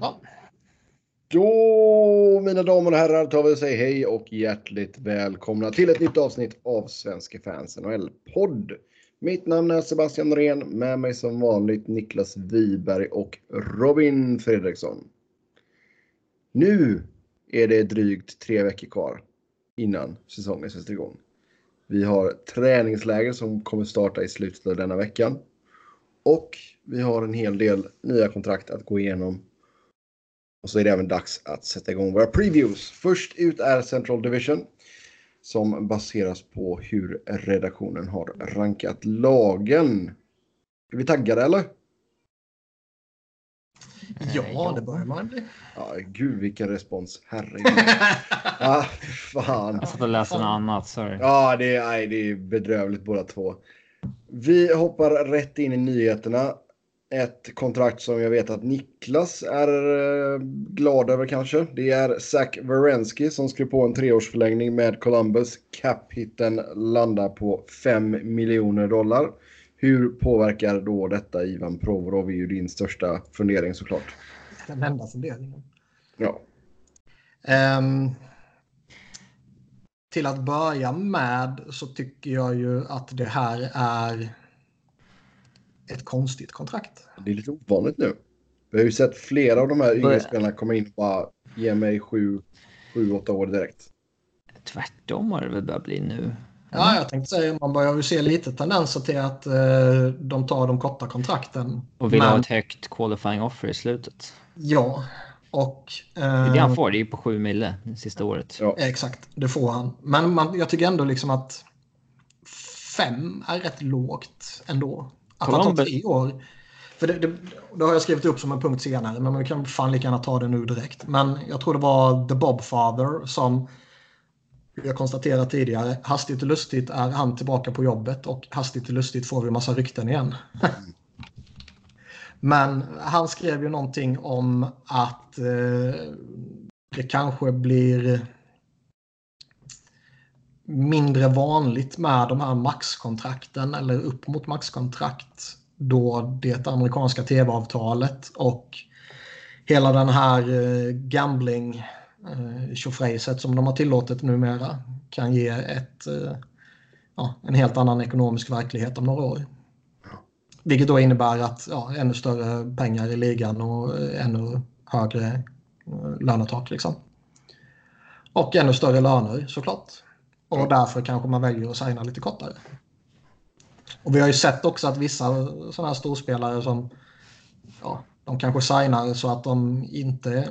Ja. Då, mina damer och herrar, tar vi och säger hej och hjärtligt välkomna till ett nytt avsnitt av Svenska fans NHL-podd. Mitt namn är Sebastian Norén, med mig som vanligt Niklas Wiberg och Robin Fredriksson. Nu är det drygt tre veckor kvar innan säsongen sätter igång. Vi har träningsläger som kommer starta i slutet av denna veckan. Och vi har en hel del nya kontrakt att gå igenom. Och så är det även dags att sätta igång våra previews. Först ut är Central Division. Som baseras på hur redaktionen har rankat lagen. Är vi taggade eller? Ja, det börjar man bli. Ja, gud vilken respons. Herregud. ah, fan. Jag satt och läste något annat, sorry. Ja, det är, nej, det är bedrövligt båda två. Vi hoppar rätt in i nyheterna. Ett kontrakt som jag vet att Niklas är eh, glad över kanske. Det är Zach Wierenski som skrev på en treårsförlängning med Columbus. Cap-hitten landar på 5 miljoner dollar. Hur påverkar då detta Ivan Provorov? är ju din största fundering såklart. Den enda funderingen. Ja. Um, till att börja med så tycker jag ju att det här är ett konstigt kontrakt. Det är lite ovanligt nu. Vi har ju sett flera av de här yngre spelarna komma in och bara ge mig sju, sju, åtta år direkt. Tvärtom har det väl börjat bli nu. Ja, jag tänkte säga man börjar ju se lite tendenser till att eh, de tar de korta kontrakten. Och vill Men... ha ett högt qualifying offer i slutet. Ja, och... Eh, det är det han får, det är ju på sju mille sista året. Ja. Exakt, det får han. Men man, jag tycker ändå liksom att fem är rätt lågt ändå. Att han tar tre år. För det, det, det, har jag skrivit upp som en punkt senare, men man kan fan lika gärna ta det nu direkt. Men jag tror det var The Bobfather som jag konstaterat tidigare, hastigt och lustigt är han tillbaka på jobbet och hastigt och lustigt får vi massa rykten igen. Men han skrev ju någonting om att eh, det kanske blir mindre vanligt med de här maxkontrakten eller upp mot maxkontrakt då det amerikanska tv-avtalet och hela den här eh, gambling eh, tjofräset som de har tillåtit numera kan ge ett, eh, ja, en helt annan ekonomisk verklighet om några år. Vilket då innebär att ja, ännu större pengar i ligan och ännu högre lönetak. Liksom. Och ännu större löner såklart. Och därför kanske man väljer att signa lite kortare. Och vi har ju sett också att vissa sådana här storspelare som ja, de kanske signar så att de inte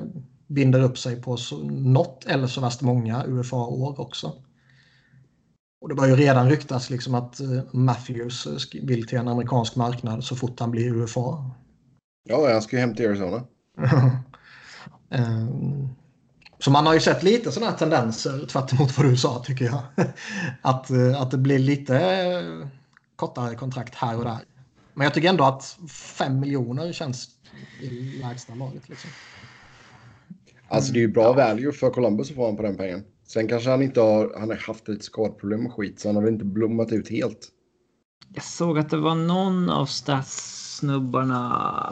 binder upp sig på så, något eller så värst många UFA-år också. Och det börjar ju redan ryktas liksom att eh, Matthews vill till en amerikansk marknad så fort han blir UFA. Ja, han ska ju hem till Arizona. um, så man har ju sett lite sådana här tendenser, tvärt emot vad du sa tycker jag. Att, eh, att det blir lite kortare kontrakt här och där. Men jag tycker ändå att 5 miljoner känns i lägsta laget. Liksom. Alltså det är ju bra value för Columbus att få honom på den pengen. Sen kanske han inte har, han har haft lite skadproblem och skit så han har väl inte blommat ut helt. Jag såg att det var någon av statssnubbarna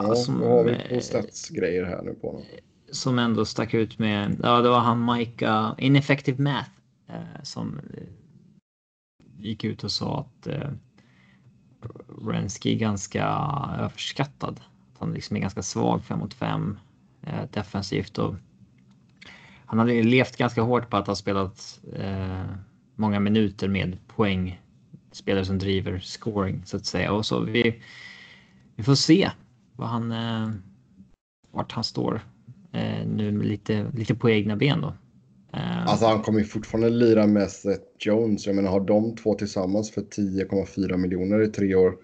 ja, som... har vi på statsgrejer här nu på honom som ändå stack ut med, ja det var han Micah, Ineffective Math, eh, som eh, gick ut och sa att eh, Renski är ganska överskattad. Att han liksom är ganska svag 5 mot 5 eh, defensivt och han hade ju levt ganska hårt på att ha spelat eh, många minuter med poäng. Spelare som driver scoring så att säga och så vi, vi får se vad han, eh, vart han står nu med lite, lite på egna ben då. Eh, alltså han kommer ju fortfarande lira med Seth Jones. Jag menar har de två tillsammans för 10,4 miljoner i tre år.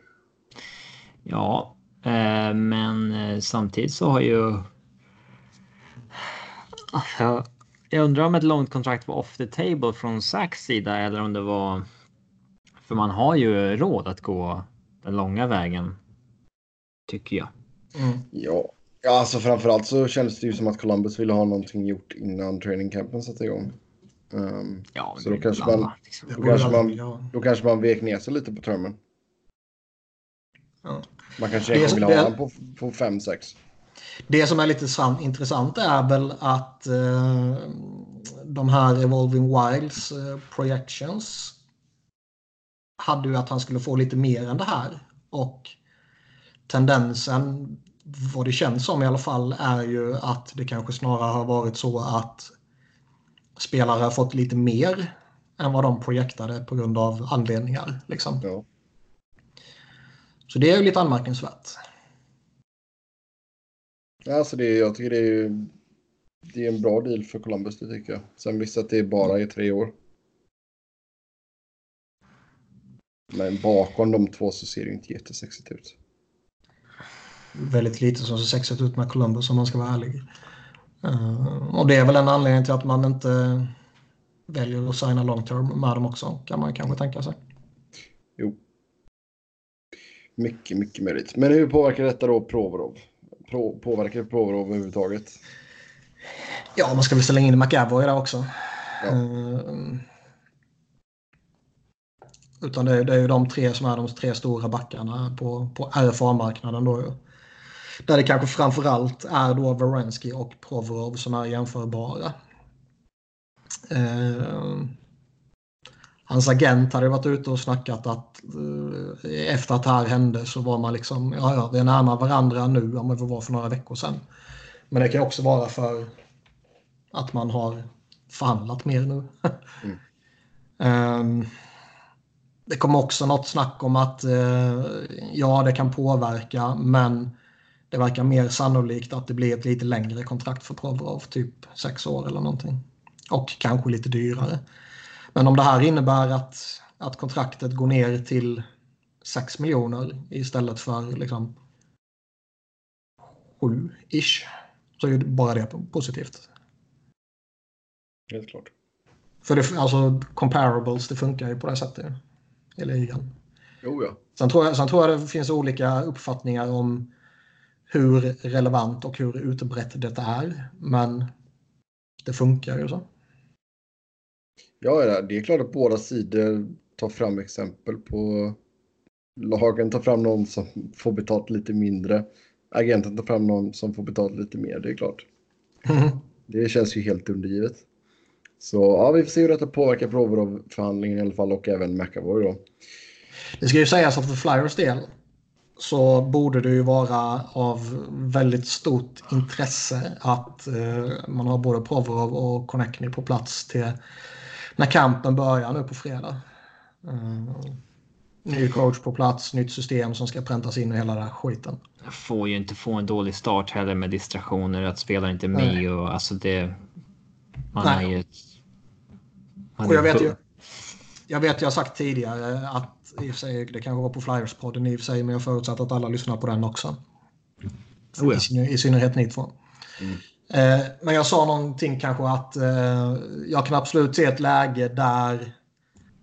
Ja, eh, men eh, samtidigt så har ju... Jag, jag undrar om ett långt kontrakt var off the table från Sacks sida eller om det var... För man har ju råd att gå den långa vägen. Tycker jag. Mm. Ja, Ja, alltså framförallt så kändes det ju som att Columbus ville ha någonting gjort innan training campen satte igång. Um, ja, så då kanske, man, liksom. då, kanske man, då kanske man vek ner sig lite på termen. Ja. Man kanske egentligen vill ha honom på, på 5-6. Det som är lite intressant är väl att eh, de här Evolving Wilds eh, projections hade ju att han skulle få lite mer än det här. Och tendensen, vad det känns som i alla fall, är ju att det kanske snarare har varit så att spelare har fått lite mer än vad de projektade på grund av anledningar. Liksom. Ja. Så det är ju lite anmärkningsvärt. Alltså det, jag tycker det är, det är en bra deal för Columbus, det tycker jag. Sen visst att det bara är tre år. Men bakom de två så ser det inte jättesexigt ut. Väldigt lite som ser sexigt ut med Columbus om man ska vara ärlig. Uh, och det är väl en anledning till att man inte väljer att signa long term med dem också, kan man kanske tänka sig. Jo. Mycket, mycket möjligt. Men hur påverkar detta då Provorov? Pro, påverkar Provorov överhuvudtaget? Ja, man ska väl ställa in McAvoy där också. Ja. Uh, utan det, det är ju de tre som är de tre stora backarna på, på RFA-marknaden då. Där det kanske framförallt är då Varensky och Provorov som är jämförbara. Eh, hans agent hade varit ute och snackat att eh, efter att det här hände så var man liksom, ja ja, vi är närmare varandra nu än vad vi var för några veckor sedan. Men det kan också vara för att man har förhandlat mer nu. Mm. eh, det kom också något snack om att eh, ja, det kan påverka, men det verkar mer sannolikt att det blir ett lite längre kontrakt för Provorov, typ sex år eller någonting. Och kanske lite dyrare. Men om det här innebär att, att kontraktet går ner till 6 miljoner istället för liksom 7-ish så är bara det positivt. Helt klart. För det, alltså comparables, det funkar ju på det sättet i ligan. Jo, ja. Sen tror, jag, sen tror jag det finns olika uppfattningar om hur relevant och hur utbrett det är. Men det funkar ju så. Ja, det är klart att båda sidor tar fram exempel på lagen tar fram någon som får betalt lite mindre. Agenten tar fram någon som får betalt lite mer, det är klart. Mm. Det känns ju helt undergivet. Så ja, vi får se hur detta påverkar Provorov-förhandlingen i alla fall och även McAvoy då. Det ska ju sägas att för Flyers del så borde det ju vara av väldigt stort intresse att eh, man har både Provorov och Connectny på plats till när kampen börjar nu på fredag. Eh, ny coach på plats, nytt system som ska präntas in i hela den här skiten. Jag får ju inte få en dålig start heller med distraktioner, att spelare inte är med och alltså det... Man Nej. är ju... Man och jag vet ju... Jag vet, jag har sagt tidigare att i och för sig, det kanske var på Flyers-podden i och för sig, men jag förutsätter att alla lyssnar på den också. Oh ja. I, I synnerhet ni två. Mm. Eh, men jag sa någonting kanske att eh, jag kan absolut se ett läge där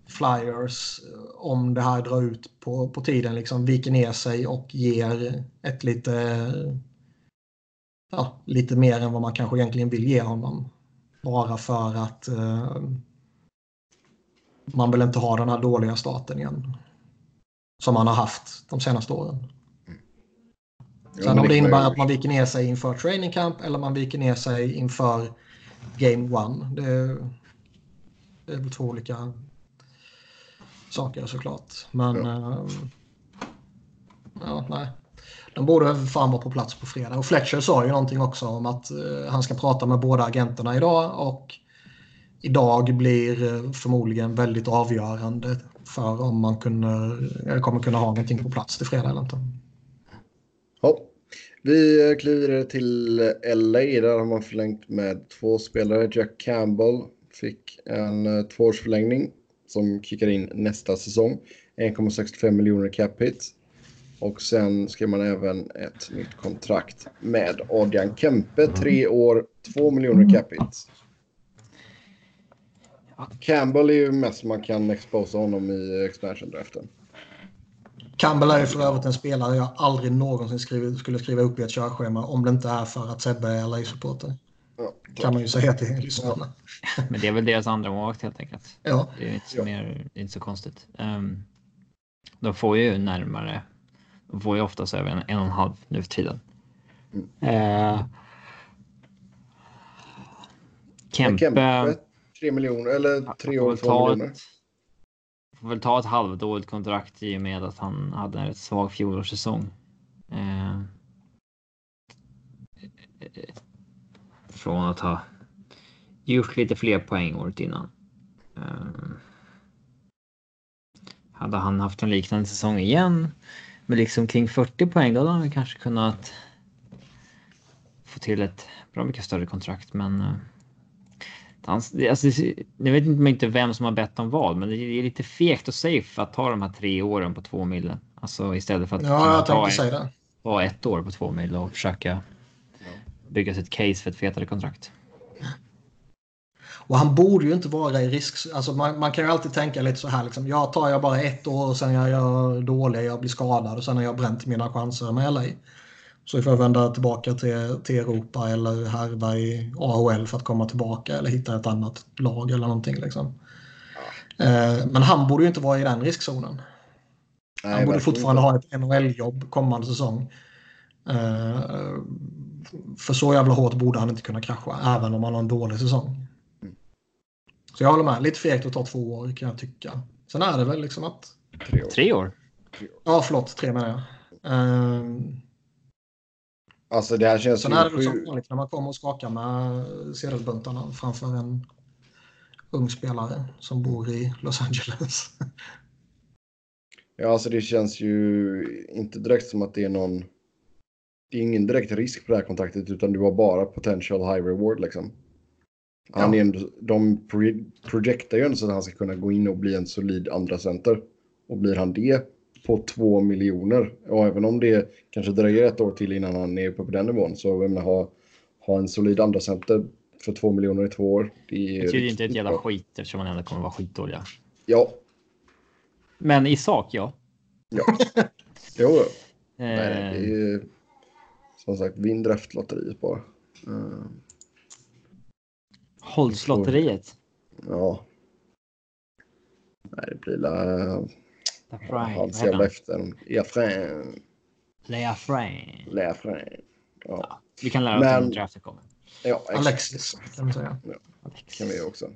Flyers, om det här drar ut på, på tiden, liksom viker ner sig och ger ett lite, ja, lite mer än vad man kanske egentligen vill ge honom. Bara för att eh, man vill inte ha den här dåliga starten igen. Som man har haft de senaste åren. Sen om det innebär att man viker ner sig inför training camp eller man viker ner sig inför game one. Det, det är väl två olika saker såklart. Men ja. Äh, ja, nej. De borde fan vara på plats på fredag. Och Fletcher sa ju någonting också om att uh, han ska prata med båda agenterna idag och idag blir uh, förmodligen väldigt avgörande för om man kunde, kommer kunna ha någonting på plats till fredag eller inte. Ja. Vi kliver till LA. Där har man förlängt med två spelare. Jack Campbell fick en eh, tvåårsförlängning som kickar in nästa säsong. 1,65 miljoner cap hit. Och sen skrev man även ett nytt kontrakt med Adrian Kempe. Tre år, 2 miljoner cap hit. Campbell är ju mest man kan exposa honom i expansion draften. Campbell är ju för övrigt en spelare jag aldrig någonsin skrivit, skulle skriva upp i ett körschema om det inte är för att Sebbe är LA-supporter. Ja, kan man ju säga till lyssnarna. Men det är väl deras andra målvakt helt enkelt. Ja. Det är inte så, ja. mer, inte så konstigt. Um, de får ju närmare, de får ju oftast över en, en och en halv nu för tiden. Mm. Eh, Kempe, Kempe 3 miljoner eller 3 år 2 miljoner. Ett, får väl ta ett halvdåligt kontrakt i och med att han hade en rätt svag fjolårssäsong. Eh, från att ha gjort lite fler poäng året innan. Eh, hade han haft en liknande säsong igen med liksom kring 40 poäng då hade han kanske kunnat få till ett bra mycket större kontrakt men eh, Alltså, nu vet man inte vem som har bett om vad, men det är lite fegt och safe att ta de här tre åren på två mil. Alltså istället för att ja, jag ta, säga det. ta ett år på två mil och försöka bygga sig ett case för ett fetare kontrakt. Och han borde ju inte vara i risk. Alltså man, man kan ju alltid tänka lite så här. Liksom, ja, tar jag bara ett år och sen jag gör dålig, jag blir skadad och sen har jag bränt mina chanser med LA. Så får jag vända tillbaka till, till Europa eller härva i AHL för att komma tillbaka eller hitta ett annat lag eller någonting. Liksom. Eh, men han borde ju inte vara i den riskzonen. Nej, han borde fortfarande inte. ha ett NHL-jobb kommande säsong. Eh, för så jävla hårt borde han inte kunna krascha, även om han har en dålig säsong. Mm. Så jag håller med. Lite fegt att ta två år kan jag tycka. Sen är det väl liksom att... Tre år? Tre år? Ja, förlåt. Tre menar jag. Um, Alltså det här känns Sen är det sju... som vanligt när man kommer och skakar med sedelbuntarna framför en ung spelare som bor i Los Angeles. Ja, alltså det känns ju inte direkt som att det är någon... Det är ingen direkt risk på det här kontraktet utan du har bara potential high reward liksom. Han ja. är ändå, de projektar ju ändå så att han ska kunna gå in och bli en solid andra center. Och blir han det på två miljoner. Och även om det kanske dröjer ett år till innan han är uppe på den nivån så jag menar, ha, ha en solid andra center för två miljoner i två år. Det är betyder inte ett jävla skit eftersom man ändå kommer vara skitdåliga. Ja. Men i sak, ja. Ja. jo. Nej, det är ju som sagt vinn draftlotteriet bara. Uh. Holzlotteriet? Ja. Nej, det blir la Lafrine. Hans jävla efter. Lafrine. Lafrine. Lafrine. Ja. ja. Vi kan lära oss Men... om draften kommer. Ja, Alexis kan vi säga. Ja, kan vi också.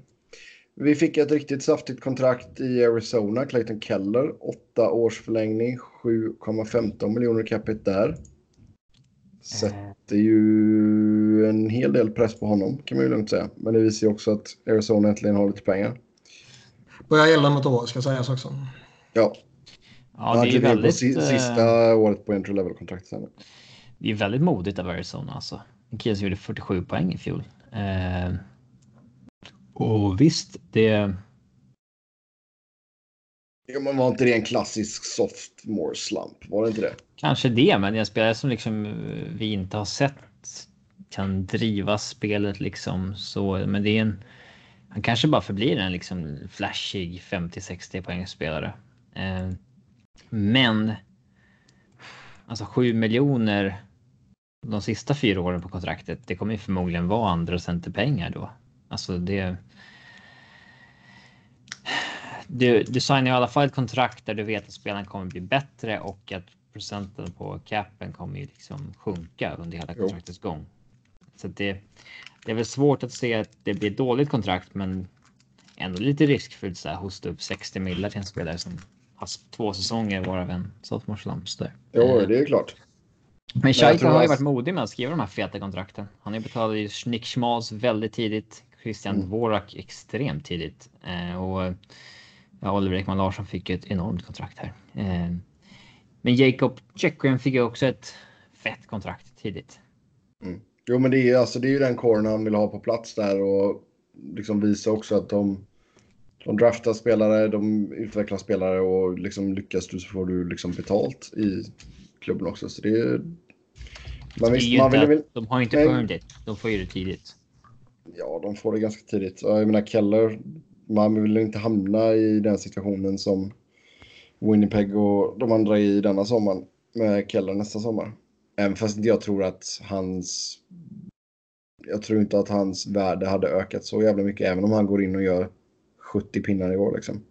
Vi fick ett riktigt saftigt kontrakt i Arizona. Clayton Keller. Åtta års förlängning. 7,15 miljoner capita där. Sätter ju en hel del press på honom kan man ju lugnt säga. Men det visar ju också att Arizona äntligen har lite pengar. Börjar gälla något år ska sägas också. Ja, Ja, det är väldigt... Sista uh, året på entry level-kontraktet. Det är väldigt modigt av Arizona alltså. En kille som gjorde 47 poäng i fjol. Uh, och visst, det... Ja, men var inte det en klassisk sophomore slump? Var det inte det? Kanske det, men jag spelar som liksom eh, vi inte har sett kan driva spelet liksom så. Men det är en. Han kanske bara förblir en liksom flashig 50-60 poängspelare. Uh, men alltså 7 miljoner de sista fyra åren på kontraktet. Det kommer ju förmodligen vara andra centerpengar då. Alltså det. Du, du signar i alla fall ett kontrakt där du vet att spelaren kommer bli bättre och att procenten på capen kommer ju liksom sjunka under hela kontraktets gång. Så det, det är väl svårt att se att det blir ett dåligt kontrakt, men ändå lite riskfyllt så här hosta upp 60 millar till en spelare som haft två säsonger varav en sophomore där. Jo, det är klart. Men Scheiter har ju varit modig med att skriva de här feta kontrakten. Han har ju betalat ju Nick Schmals väldigt tidigt. Christian mm. Dvorak extremt tidigt. Eh, och ja, Oliver Ekman Larsson fick ett enormt kontrakt här. Eh, men Jacob Chekren fick ju också ett fett kontrakt tidigt. Mm. Jo, men det är, alltså, det är ju den kåren han vill ha på plats där och liksom visa också att de de draftar spelare, de utvecklar spelare och liksom lyckas du så får du liksom betalt i klubben också. Så det är... Man, visst, man vill, vill, de har inte earned it. De får ju det tidigt. Ja, de får det ganska tidigt. Jag menar Keller, man vill inte hamna i den situationen som Winnipeg och de andra i denna sommar med Keller nästa sommar. Även fast jag tror att hans... Jag tror inte att hans värde hade ökat så jävla mycket även om han går in och gör 70 pinnar i år liksom.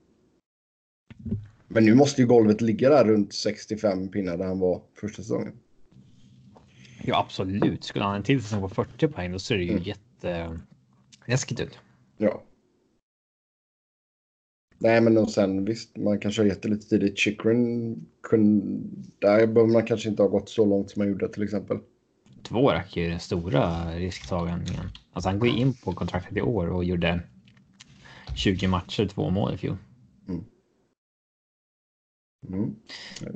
Men nu måste ju golvet ligga där runt 65 pinnar där han var första säsongen. Ja, absolut. Skulle han ha en till säsong på 40 poäng då ser det ju Mm. jätte läskigt ut. Ja. Nej, men och sen visst, man kanske har gett det lite tidigt. Chikrin, kun, där behöver man kanske inte ha gått så långt som man gjorde till exempel. Dvorak är ju den stora risktagningen. Alltså han går in på kontraktet i år och gjorde 20 matcher, två mål i fjol. Mm.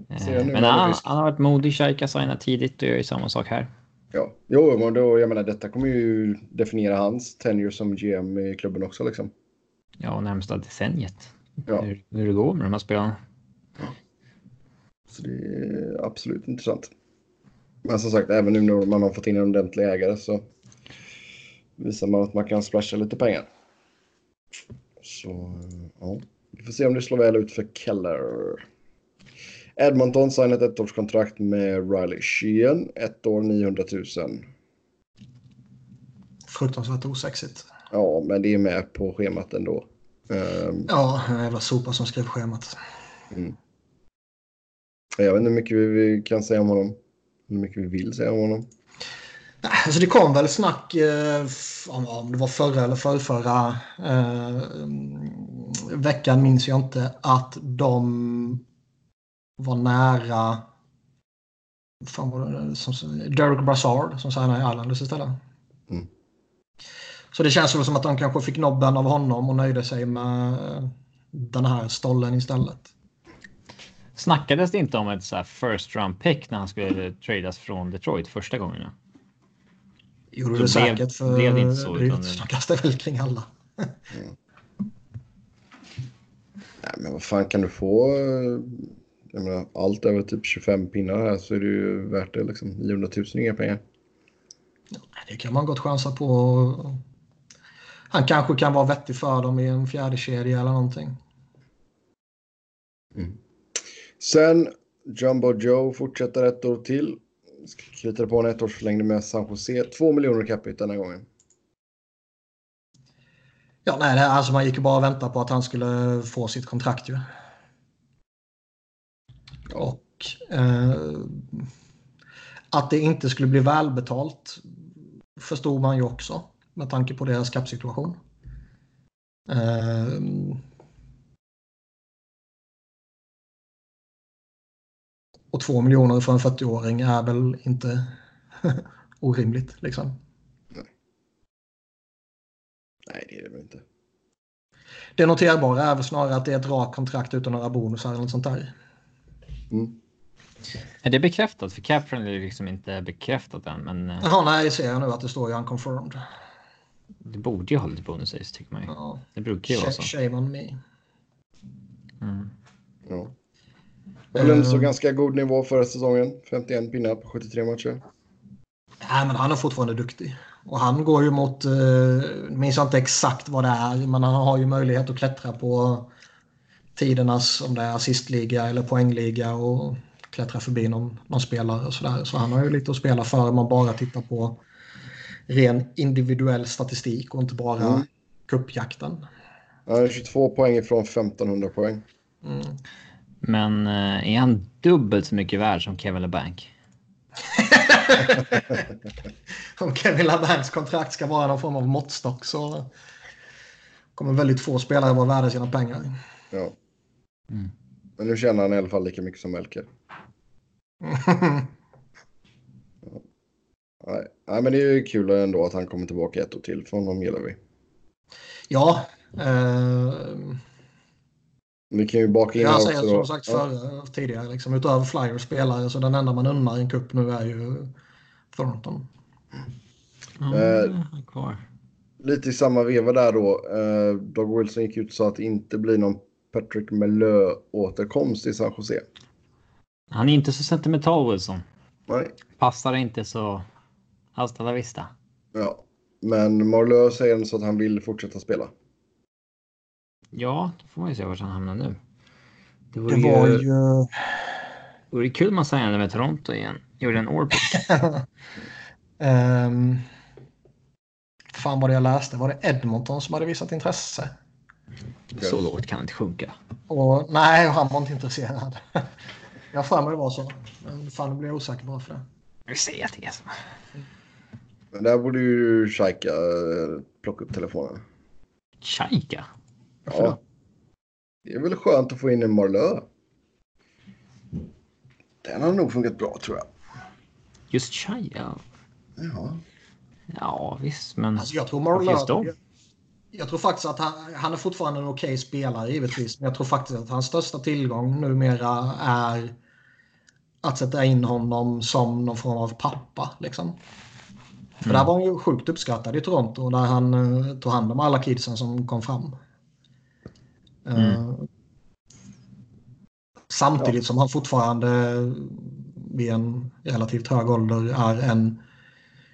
Eh, jag nu Men han, han har varit modig. Shaika signat tidigt och gör ju samma sak här. Ja, jo, men då, jag menar, detta kommer ju definiera hans tenure som GM i klubben också liksom. Ja, närmsta decenniet. Ja. Hur, hur det går med de här spelarna. Så det är absolut intressant. Men som sagt, även nu när man har fått in en ordentlig ägare så visar man att man kan splasha lite pengar. Så ja, vi får se om det slår väl ut för Keller. Edmonton signat ett ettårskontrakt med Riley Sheehan. Ett år 900 000. Fruktansvärt osexigt. Ja, men det är med på schemat ändå. Ehm, Ja, en jävla sopa som skrev schemat. jag vet inte hur mycket vi, kan säga om honom. Hur mycket vi vill säga om honom. Alltså det kom väl snack, eh, om, om det var förra eller förrförra eh, veckan minns jag inte, att de var nära fan var det, som, Derek Brassard som signade i Islanders istället. Mm. Så det känns väl som att de kanske fick nobben av honom och nöjde sig med den här stollen istället. Snackades det inte om ett så här first round pick när han skulle tradas från Detroit första gångerna? Gjorde Så det blev- säkert för blev det inte så, utan det- snackas det väl kring alla. Nej, men vad fan kan du få? eh, Jag menar, allt över typ 25 pinnar här så är det ju värt det liksom. 900 000 är inga pengar. Det kan man gott chansa på. Han kanske kan vara vettig för dem i en fjärde kedja eller någonting. Sen Jumbo Joe fortsätter ett år till. Kritar på en ettårsförlängning med San Jose. 2 miljoner capita den här gången. Ja, nej, det, alltså man gick ju bara och väntade på att han skulle få sitt kontrakt ju. Och eh, att det inte skulle bli välbetalt förstod man ju också med tanke på deras kappsituation. Eh, och två miljoner för en 40-åring är väl inte orimligt liksom. Nej, det är det väl inte. Det noterbara är väl snarare att det är ett rakt kontrakt utan några bonusar eller något sånt där. Mm. Är det bekräftat? För Capfriend är liksom inte bekräftat än, men eh, Jaha, nej, ser jag nu att det står ju unconfirmed. det borde ju ha lite bonus tycker man ju. Ja, Det brukar ju vara så. shame on me. Mm. Ja. Höll en så Eh. ganska god nivå förra säsongen. 51 pinnar på 73 matcher. Nej, men han är fortfarande duktig. Och han går ju mot, eh, minns jag inte exakt vad det är, men han har ju möjlighet att klättra på tidernas, om det är assistliga eller poängliga och klättra förbi någon, någon spelare och sådär. Så han har ju lite att spela för om man bara tittar på ren individuell statistik och inte bara Mm. kuppjakten. Han har 22 poäng ifrån 1500 poäng. Mm. Men eh, är han dubbelt så mycket värd som Kevin LeBanc? Om Kevin LaBancs kontrakt ska vara någon form av måttstock så kommer väldigt få spelare vara värda sina pengar. Ja. Mm. Men nu tjänar han i alla fall lika mycket som Melker. Nej. Nej, men det är ju kul ändå att han kommer tillbaka ett år till. För honom gillar vi. ja, eh, Vi kan ju baka in jag här säger också. som sagt Ja. förr, tidigare, liksom, utöver Flyers spelare så den enda man unnar i en cup nu är ju Thornton. Ja, Eh. Lite i samma veva där då. Eh, Doug Wilson gick ut och sa att det inte blir någon Patrick Melö-återkomst i San Jose. Han är inte så sentimental Wilson. Nej. Passar inte så hasta la vista. Ja. Men Marlö säger så att han vill fortsätta spela. Ja, då får man ju se vart han hamnar nu. Det Det vore, var ju, ju... det vore kul om man signade med Toronto igen. Gjorde en Orbic. um, fan vad det jag läste. Var det Edmonton som hade visat intresse? Så lågt kan det inte sjunka. Och nej, han var inte intresserad. Jag har mig det var så. Men fan, nu blir jag osäker bara för det. Jag säger att det är så. Men där borde ju Shaika eh, plocka upp telefonen. Ja. Det är väl skönt att få in en Marlö. Den har nog funkat bra tror jag. Just Chaika? Ja. Ja, visst, men Alltså, jag tror varför just Marlon... dem? Jag tror faktiskt att han, han är fortfarande en okej spelare givetvis. Men jag tror faktiskt att hans största tillgång numera är att sätta in honom som någon form av pappa. Liksom. För där var han ju sjukt uppskattad i Toronto där han uh, tog hand om alla kidsen som kom fram. Eh, Samtidigt som han fortfarande vid en relativt hög ålder är en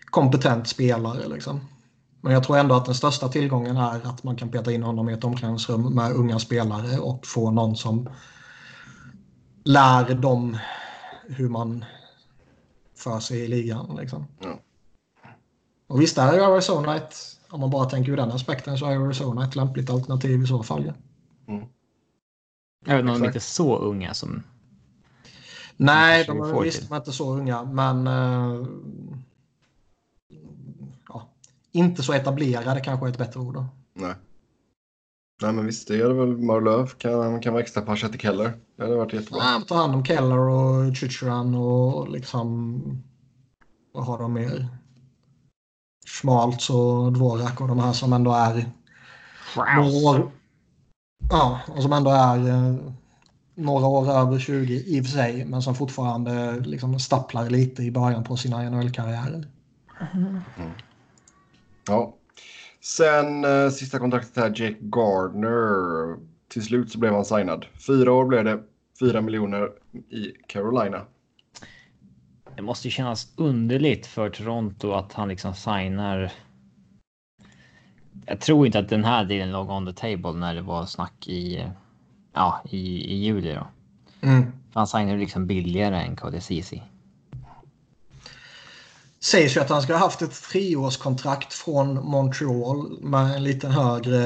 kompetent spelare. Liksom. Men jag tror ändå att den största tillgången är att man kan peta in honom i ett omklädningsrum med unga spelare och få någon som lär dem hur man för sig i ligan. Liksom. Ja. Och visst är Arizona ett, om man bara tänker ur den aspekten, så är Arizona ett lämpligt alternativ i så fall. Ja. Även om de Exakt. inte är så unga som... Nej, de är visst till. de är inte så unga, men eh, ja, inte så etablerade kanske är ett bättre ord. Då. Nej. Nej men visst, det gör det väl Marlöv. Kan, kan vara extra pascha till Keller. Det hade varit jättebra. Ja, ta hand om Keller och Chychrun och liksom vad har de mer? Schmaltz och Dvorak och de här som ändå är några år, ja, och som ändå är eh, några år över 20 i och för sig, men som fortfarande liksom stapplar lite i början på sina NHL-karriärer. Ja. Sen eh, sista kontraktet här, Jake Gardner. Till slut så blev han signad. Fyra år blev det. Fyra miljoner i Carolina. Det måste ju kännas underligt för Toronto att han liksom signar. Jag tror inte att den här delen låg on the table när det var snack i, ja, i, i juli då. Mm. Han signar ju liksom billigare än KDCC. Sägs ju att han ska ha haft ett treårskontrakt från Montreal med en liten högre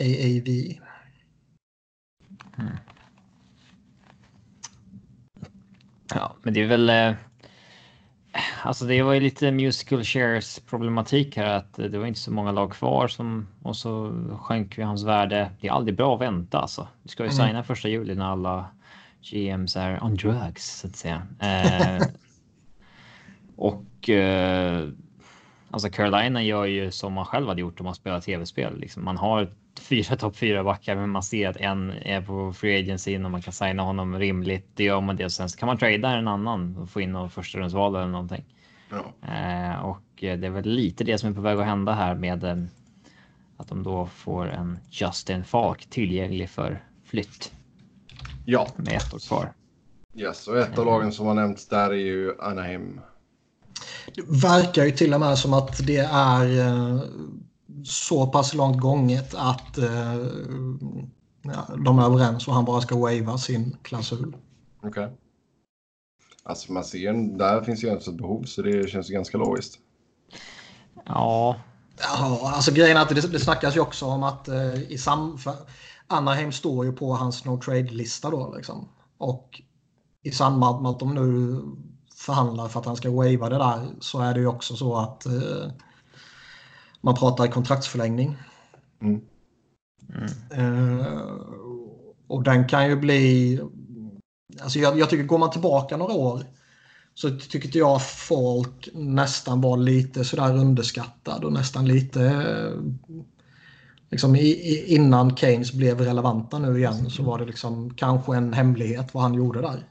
AAV. Ja, men det är väl. Alltså, det var ju lite musical shares problematik här att det var inte så många lag kvar som och så sjönk ju hans värde. Det är aldrig bra att vänta alltså. Du ska ju Mm. signa första juli när alla GMs är on drugs så att säga. Eh, och eh, alltså Carolina gör ju som man själv hade gjort om man spelar tv-spel. Liksom man har fyra topp fyra backar, men man ser att en är på free agency och man kan signa honom rimligt. Det gör man det och sen så kan man trada en annan och få in någon första rundsval eller någonting. Ja. Eh, och eh, det är väl lite det som är på väg att hända här med eh, att de då får en Justin Falk tillgänglig för flytt ja. med ett år kvar. Yes. Och ett av lagen som har nämnts där är ju Anaheim. Det verkar ju till och med som att det är eh, så pass långt gånget att eh, ja, de är överens och han bara ska wava sin klausul. Okej. Alltså man ser, där finns ju ens ett behov så det känns ganska logiskt. Ja, Ja, alltså grejen är att det, det snackas ju också om att eh, i sam... Anaheim står ju på hans no trade-lista då liksom. Och i samband med att de nu förhandlar för att han ska wava det där så är det ju också så att eh, man pratar kontraktsförlängning. Mm. Eh, och den kan ju bli... Alltså jag, jag tycker går man tillbaka några år så tyckte jag folk nästan var lite sådär underskattad och nästan lite... Liksom i, i, innan Keynes blev relevanta nu igen så var det liksom kanske en hemlighet vad han gjorde där.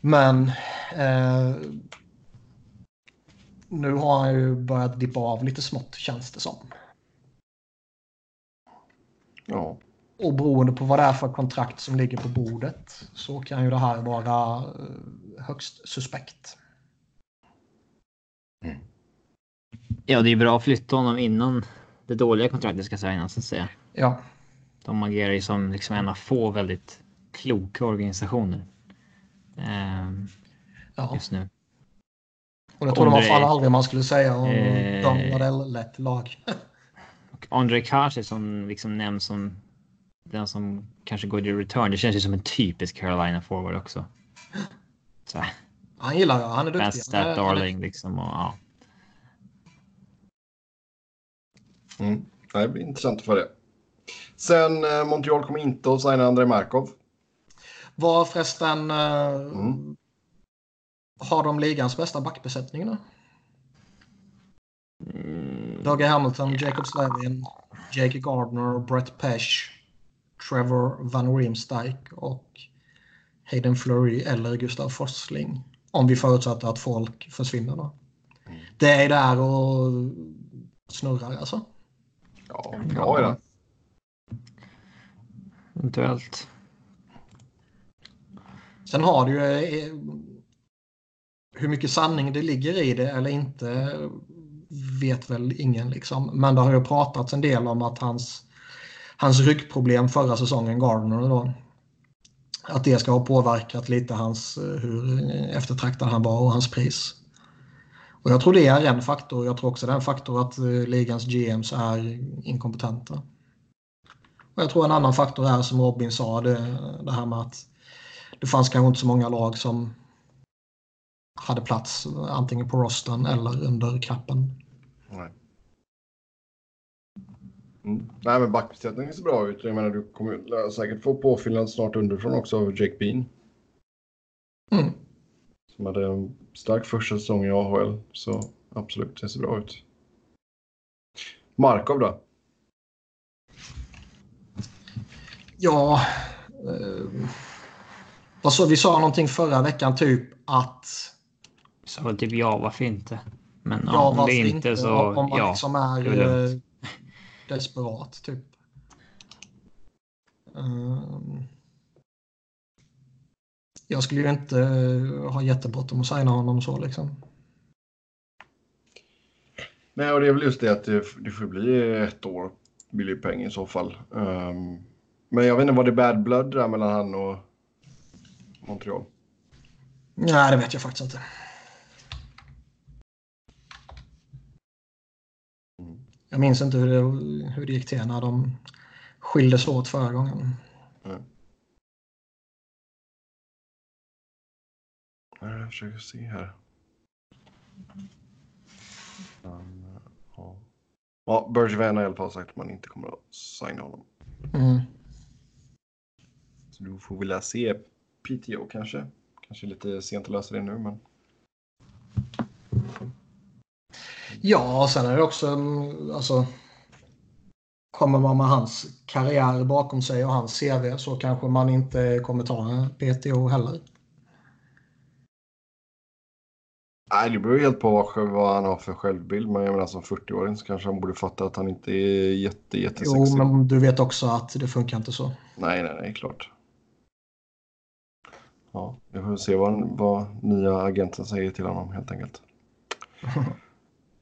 Men eh, nu har han ju börjat dippa av lite smått känns det som. Ja. Och beroende på vad det är för kontrakt som ligger på bordet så kan ju det här vara eh, högst suspekt. ja, det är bra att flytta honom innan det dåliga kontraktet ska signas så att säga. Ja, De agerar ju som liksom en av få väldigt kloka organisationer. Eh, ja. just nu. Och det trodde man André- fan aldrig man skulle säga om Eh. Don Waddell-lett lag. Och André Kasi som liksom nämns som den som kanske går i return. Det känns ju som en typisk Carolina forward också. Så, Han gillar jag. Han är duktig. Best stat darling liksom. Och, ja. Mm. Det blir intressant för det. Sen eh, Montreal kommer inte att signa Andrei Markov. Var förresten... Eh, Mm. Har de ligans bästa backbesättning nu? Mm, Dougie Hamilton, Jacob Slavin, Jake Gardner, Brett Pesch, Trevor Van Riemsdyk och Hayden Fleury eller Gustav Forsling. Om vi förutsätter att folk försvinner då. Det är där och snurrar alltså. Ja, bra är det. eventuellt. Sen har du ju eh, hur mycket sanning det ligger i det eller inte vet väl ingen liksom. Men det har ju pratats en del om att hans, hans ryggproblem förra säsongen, Gardner då, att det ska ha påverkat lite hans, eh, hur eftertraktad han var och hans pris. Och jag tror det är en faktor. Jag tror också det är en faktor att eh, ligans GMs är inkompetenta. Och jag tror en annan faktor är som Robin sa, det, det här med att det fanns kanske inte så många lag som hade plats antingen på rosten eller under kappen. Nej. Mm. Nej, men backbesättningen ser bra ut. Jag menar, du kommer säkert få påfyllnad snart underifrån också av Jake Bean. Mm. Som hade en stark första säsong i AHL. Så absolut, det ser bra ut. Markov då? Ja, eh, vad så, vi sa någonting förra veckan typ att Så väl typ ja, varför inte? Men ja, ja, om det inte, inte så om man ja. liksom är det är eh, desperat typ. Ehm, jag skulle ju inte eh, ha jättebråttom att signa honom så liksom. Nej, och det är väl just det att det, det får bli ett år billig peng i så fall. Ehm, men jag vet inte, var det bad blood där mellan han och Montreal? Nej, det vet jag faktiskt inte. Mm. Jag minns inte hur det, hur det gick till när de skildes åt förra gången. Nej. Jag försöker se här. Ja. ja, Bergevin har i alla fall sagt att man inte kommer att signa honom. Mm. Så då får vi väl se PTO kanske. Kanske lite sent att lösa det nu, men Ja, och sen är det också mm, alltså. Kommer man med hans karriär bakom sig och hans CV så kanske man inte kommer ta en PTO heller. Nej, det beror helt på vad, vad han har för självbild. Men jag menar som 40-åring så kanske han borde fatta att han inte är jätte, Jo, jättesexig. men du vet också att det funkar inte så. Nej, nej, nej, klart. Ja, vi får se vad, vad nya agenten säger till honom helt enkelt.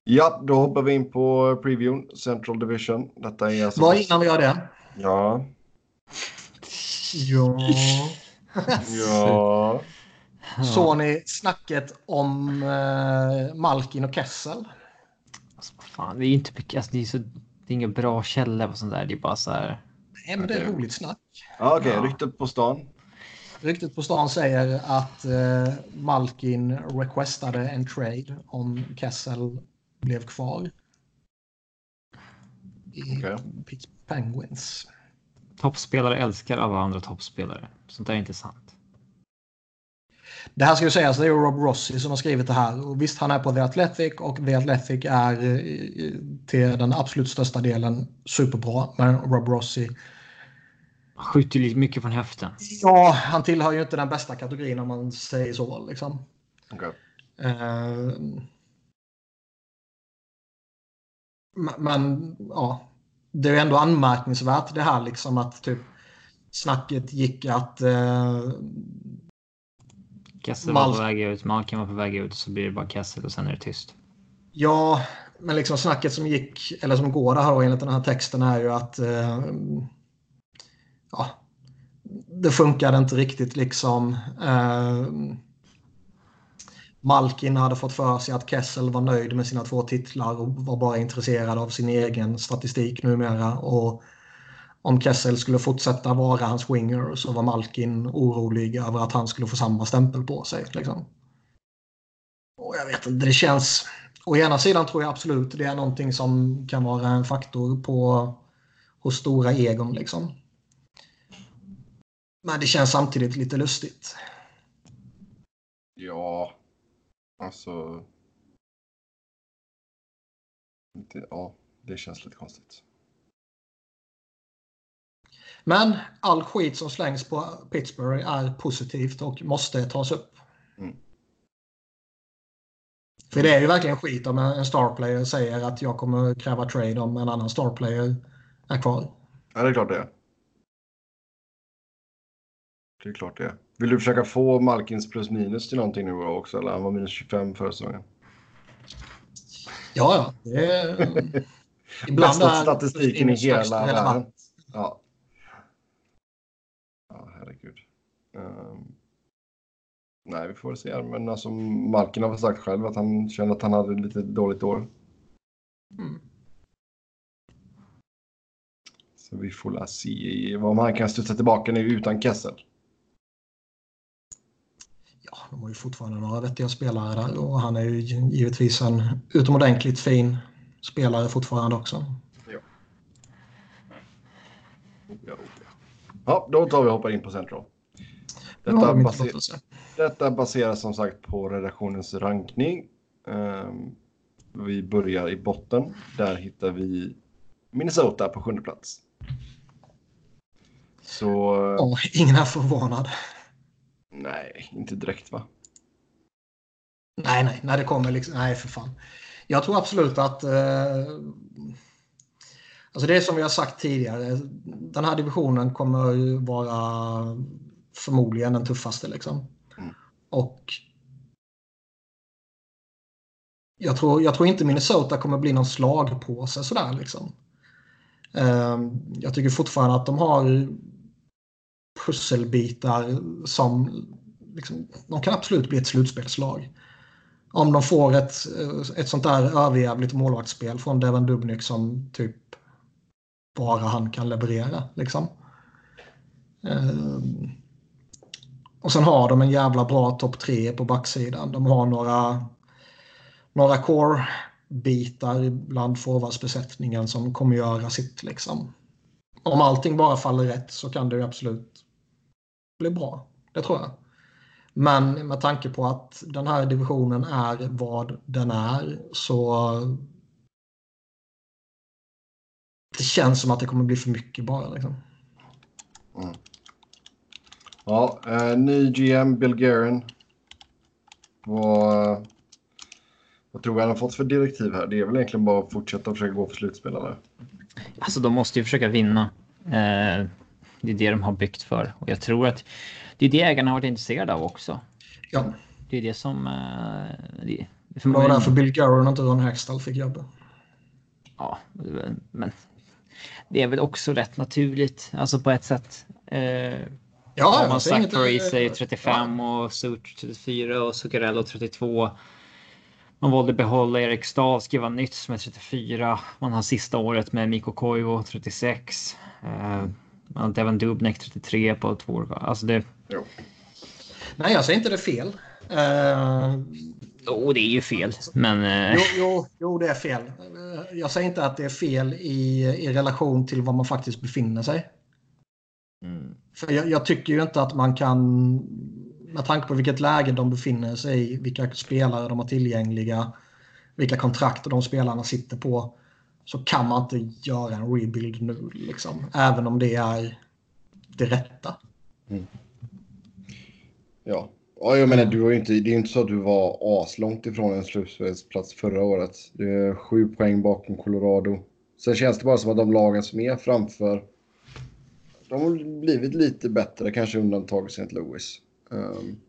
Ja, då hoppar vi in på previewn, Central Division. Detta är alltså... Vad innan vi gör det? Ja, Ja. ja. Såg ni snacket om eh, Malkin och Kessel? Alltså, vad fan, det är inte mycket, alltså, det är så det är inga bra källor på sånt där. Det är bara så här. Nej, men det är roligt snack. ja Okej, Ja. ryktet på stan. Ryktet på stan säger att eh, Malkin requestade en trade om Kessel blev kvar. I. Pittsburgh Penguins. Toppspelare älskar alla andra toppspelare. Sånt där är inte sant. Det här ska ju sägas, det är ju Rob Rossi som har skrivit det här. Och visst, han är på The Athletic och The Athletic är eh, till den absolut största delen superbra. Men Rob Rossi, Han skjuter ju lite mycket från höften. ja, han tillhör ju inte den bästa kategorin om man säger så. Liksom. Okej. Eh, men- ja, det är ändå anmärkningsvärt det här liksom att typ snacket gick att eh, Kessel var Mal- på väg ut, Malkin var på väg ut så blir det bara Kessel och sen är det tyst. ja, men liksom snacket som gick eller som går här då, enligt den här texten är ju att eh, ja, det funkade inte riktigt liksom. Eh, Malkin hade fått för sig att Kessel var nöjd med sina två titlar och var bara intresserad av sin egen statistik numera. Och om Kessel skulle fortsätta vara hans winger så var Malkin orolig över att han skulle få samma stämpel på sig. Liksom. Och jag vet inte, det känns... Å ena sidan tror jag absolut det är någonting som kan vara en faktor på hos stora egon liksom. Men det känns samtidigt lite lustigt. Ja, alltså. Ja, det känns lite konstigt. Men all skit som slängs på Pittsburgh är positivt och måste tas upp. Mm. För det är ju verkligen skit om en starplayer säger att jag kommer kräva trade om en annan starplayer är kvar. Ja, det är klart det är. Det är klart det är. Vill du försöka få Malkins plus minus till någonting nu också? Eller han var minus 25 förra säsongen. Ja, ja. Är... Ibland Bästa statistiken i hela världen. Ja. Ja, herregud. Um... Nej, vi får se. Men alltså, Malkin har sagt själv att han kände att han hade lite dåligt år. Mm. Så vi får la se om han kan studsa tillbaka nu utan Kessel. De har ju fortfarande några vettiga spelare där och han är ju givetvis en utomordentligt fin spelare fortfarande också. Ja. Ja, ja då tar vi och hoppar in på Central. Detta, baser detta baseras som sagt på redaktionens rankning. Um, vi börjar i botten. Där hittar vi Minnesota på sjunde plats. Så... Oh, ingen är förvånad. Nej, inte direkt va? Nej, nej, när det kommer liksom. Nej, för fan. Jag tror absolut att. Eh, alltså det är som vi har sagt tidigare. Den här divisionen kommer vara förmodligen den tuffaste liksom. Mm. Och. Jag tror, jag tror inte Minnesota kommer bli någon slagpåse sådär liksom. Eh, jag tycker fortfarande att de har pusselbitar som liksom, de kan absolut bli ett slutspelslag. Om de får ett, ett sånt där överjävligt målvaktsspel från Devon Dubnik som typ bara han kan leverera. Liksom. Ehm. Och sen har de en jävla bra topp tre på backsidan. De har några, några core-bitar bland forwardsbesättningen som kommer göra sitt. Liksom. Om allting bara faller rätt så kan det absolut bli bra. Det tror jag. Men med tanke på att den här divisionen är vad den är så det känns som att det kommer bli för mycket bara. Liksom. Mm. Ja, eh, ny GM Bill Guerin. Vad, vad tror du han har fått för direktiv här? Det är väl egentligen bara att fortsätta försöka gå för slutspelare. Alltså de måste ju försöka vinna. Eh, det är det de har byggt för. Och jag tror att det är det ägarna har varit intresserade av också. Ja. Det är det som... Uh, det, det var därför Bill Gowan och inte Ron Hextall fick jobbet. Ja, men det är väl också rätt naturligt, alltså på ett sätt. Uh, ja, om man sagt Paris är 35 ja. och Surt 34 och Zuccarello 32. Man valde behålla Erik Stahl, skriva nytt som är 34. Man har sista året med Mikko Koivu 36. Uh, man har Devon Dubnek 33 på två år. Alltså det... Jo. Nej, jag säger inte det fel. Uh... Jo, det är ju fel. Men... Uh... Jo, jo, jo, det är fel. Eh, jag säger inte att det är fel i, i relation till var man faktiskt befinner sig. Mm. För jag, jag, tycker ju inte att man kan, med tanke på vilket läge de befinner sig i, vilka spelare de har tillgängliga, vilka kontrakt de spelarna sitter på, så kan man inte göra en rebuild nu. Liksom, även om det är det rätta. Mm. Ja. ja, jag menar, du inte, det är ju inte så att du var aslångt ifrån en slutspelsplats förra året. Det är sju poäng bakom Colorado. Sen känns det bara som att de lagen som är framför de har blivit lite bättre, kanske undantag St. Louis. Um,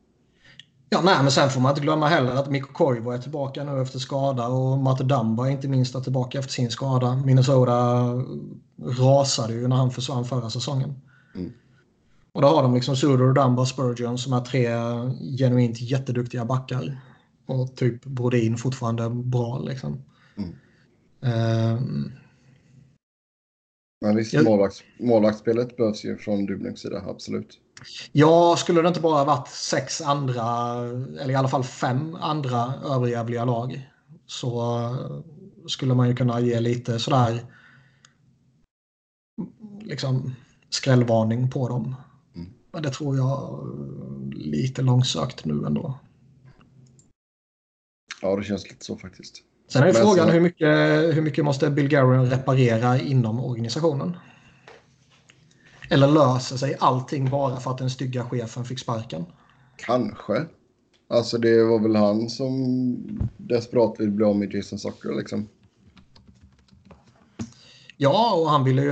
Ja, nej, men sen får man inte glömma heller att Mikko Koivu är tillbaka nu efter skada och Matte Dumba inte minst är tillbaka efter sin skada. Minnesota rasade ju när han försvann förra säsongen. Mm. Och då har de liksom Suder, Dumba och Spurgeon som är tre genuint jätteduktiga backar. Och typ Brodin fortfarande bra liksom. Mm. Um, Men visst, Jag- målvakts, målvaktsspelet behövs ju från Dubnyks sida, absolut. Ja, skulle det inte bara varit sex andra, eller i alla fall fem andra överjävliga lag så eh, skulle man ju kunna ge lite sådär liksom skrällvarning på dem. Mm. Men det tror jag eh, lite långsökt nu ändå. Ja, det känns lite så faktiskt. Sen är frågan hur, mycket, hur mycket måste Bill Guerin reparera inom organisationen? Eller löser sig allting bara för att den stygga chefen fick sparken? Kanske. Alltså det var väl han som desperat vill bli av med Jason Zucker liksom. Ja, och han ville ju...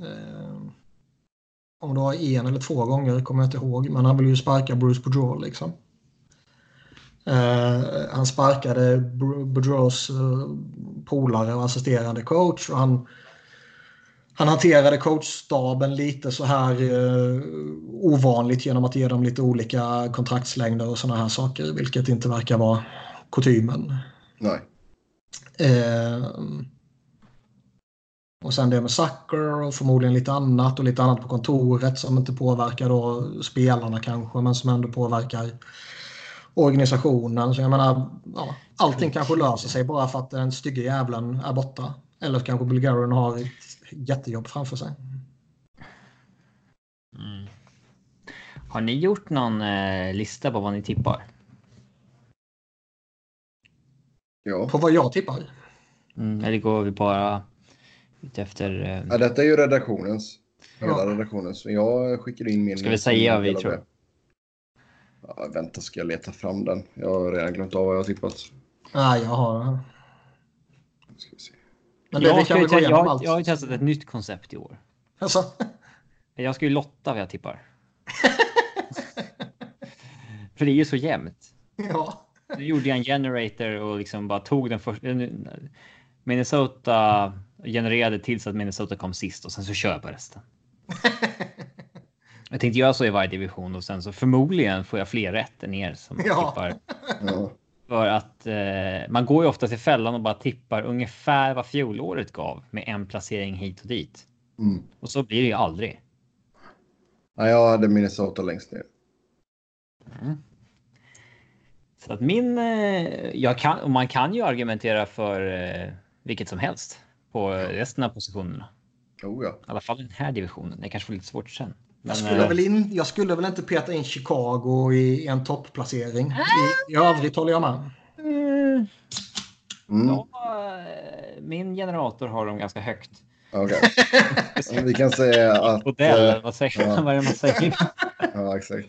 Eh, om det var en eller två gånger kommer jag inte ihåg. Men han ville ju sparka Bruce Boudreau liksom. Eh, han sparkade Boudreaus eh, polare och assisterande coach. Och han, han hanterade coachstaben lite så här eh, ovanligt genom att ge dem lite olika kontraktslängder och sådana här saker. Vilket inte verkar vara kutymen. Nej. Och sen det med Zucker och förmodligen lite annat och lite annat på kontoret som inte påverkar då spelarna kanske men som ändå påverkar organisationen. Så jag menar, ja, allting kanske löser sig bara för att den stygga jävlen är borta. Eller kanske Bulgarian har ett jättejobb framför sig. Mm. Har ni gjort någon eh, lista på vad ni tippar? Ja. På vad jag tippar. Mm, eller går vi bara ut efter... Eh, ja. Detta är ju redaktionens. Hela Ja. redaktionens. Jag skickar in min... Ska vi säga vad vi tror? Ja, vänta, ska jag leta fram den? Jag har redan glömt av vad jag har tippat. Nej, jag har... Ska vi se. Men det, vi jag, kan väl gå jag, allt. jag har ju testat ett nytt koncept i år. Alltså, Jag ska ju lotta vad jag tippar. För det är ju så jämnt. ja. Nu gjorde jag en generator och liksom bara tog den första. Minnesota genererade tills att Minnesota kom sist och sen så kör jag på resten. Jag tänkte göra så i varje division och sen så förmodligen får jag fler rätt än er som Ja. tippar. Ja. För att eh, man går ju ofta till fällan och bara tippar ungefär vad fjolåret gav med en placering hit och dit. Mm. Och så blir det ju aldrig. Ja, jag hade Minnesota längst ner. Så att min, eh, jag kan, och man kan ju argumentera för eh, vilket som helst på resten av positionerna. Oh, ja. I alla fall i den här divisionen. Det kanske får lite svårt sen. Men, Jag skulle, eh, väl in, jag skulle väl inte peta in Chicago i en topplacering. I, I övrigt håller jag med. mm, ja, eh, min generator har dem ganska högt. Okej. Vi kan säga att... Odell, eh, vad säger ja. vad är det man säger? Ja, exakt.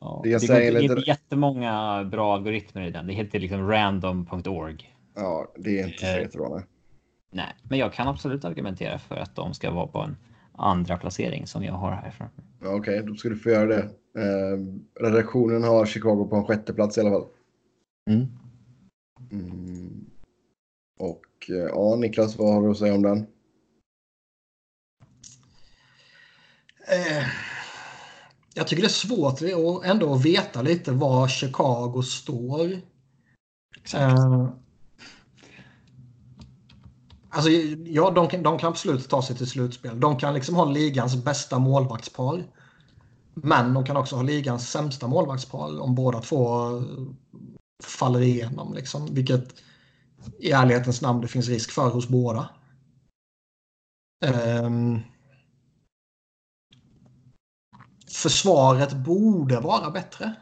Ja, Det det, inte, är lite- inte jättemånga bra algoritmer i den. Det heter liksom random.org. Ja, det är inte så jättebra. nej. Nej, men jag kan absolut argumentera för att de ska vara på en andra placering som jag har här framför. Okej, då ska du få göra det. Eh, redaktionen har Chicago på en sjätte plats i alla fall. Mm. Mm. Och eh, ja, Niklas, vad har du att säga om den? Eh, jag tycker det är svårt att ändå veta lite var Chicago står. Eh, alltså, ja, de kan, de kan absolut ta sig till slutspel. De kan liksom ha ligans bästa målvaktspar. Men de kan också ha ligans sämsta målvaktspar om båda två eh, faller igenom. Liksom, vilket i ärlighetens namn det finns risk för hos båda. Um, försvaret borde vara bättre.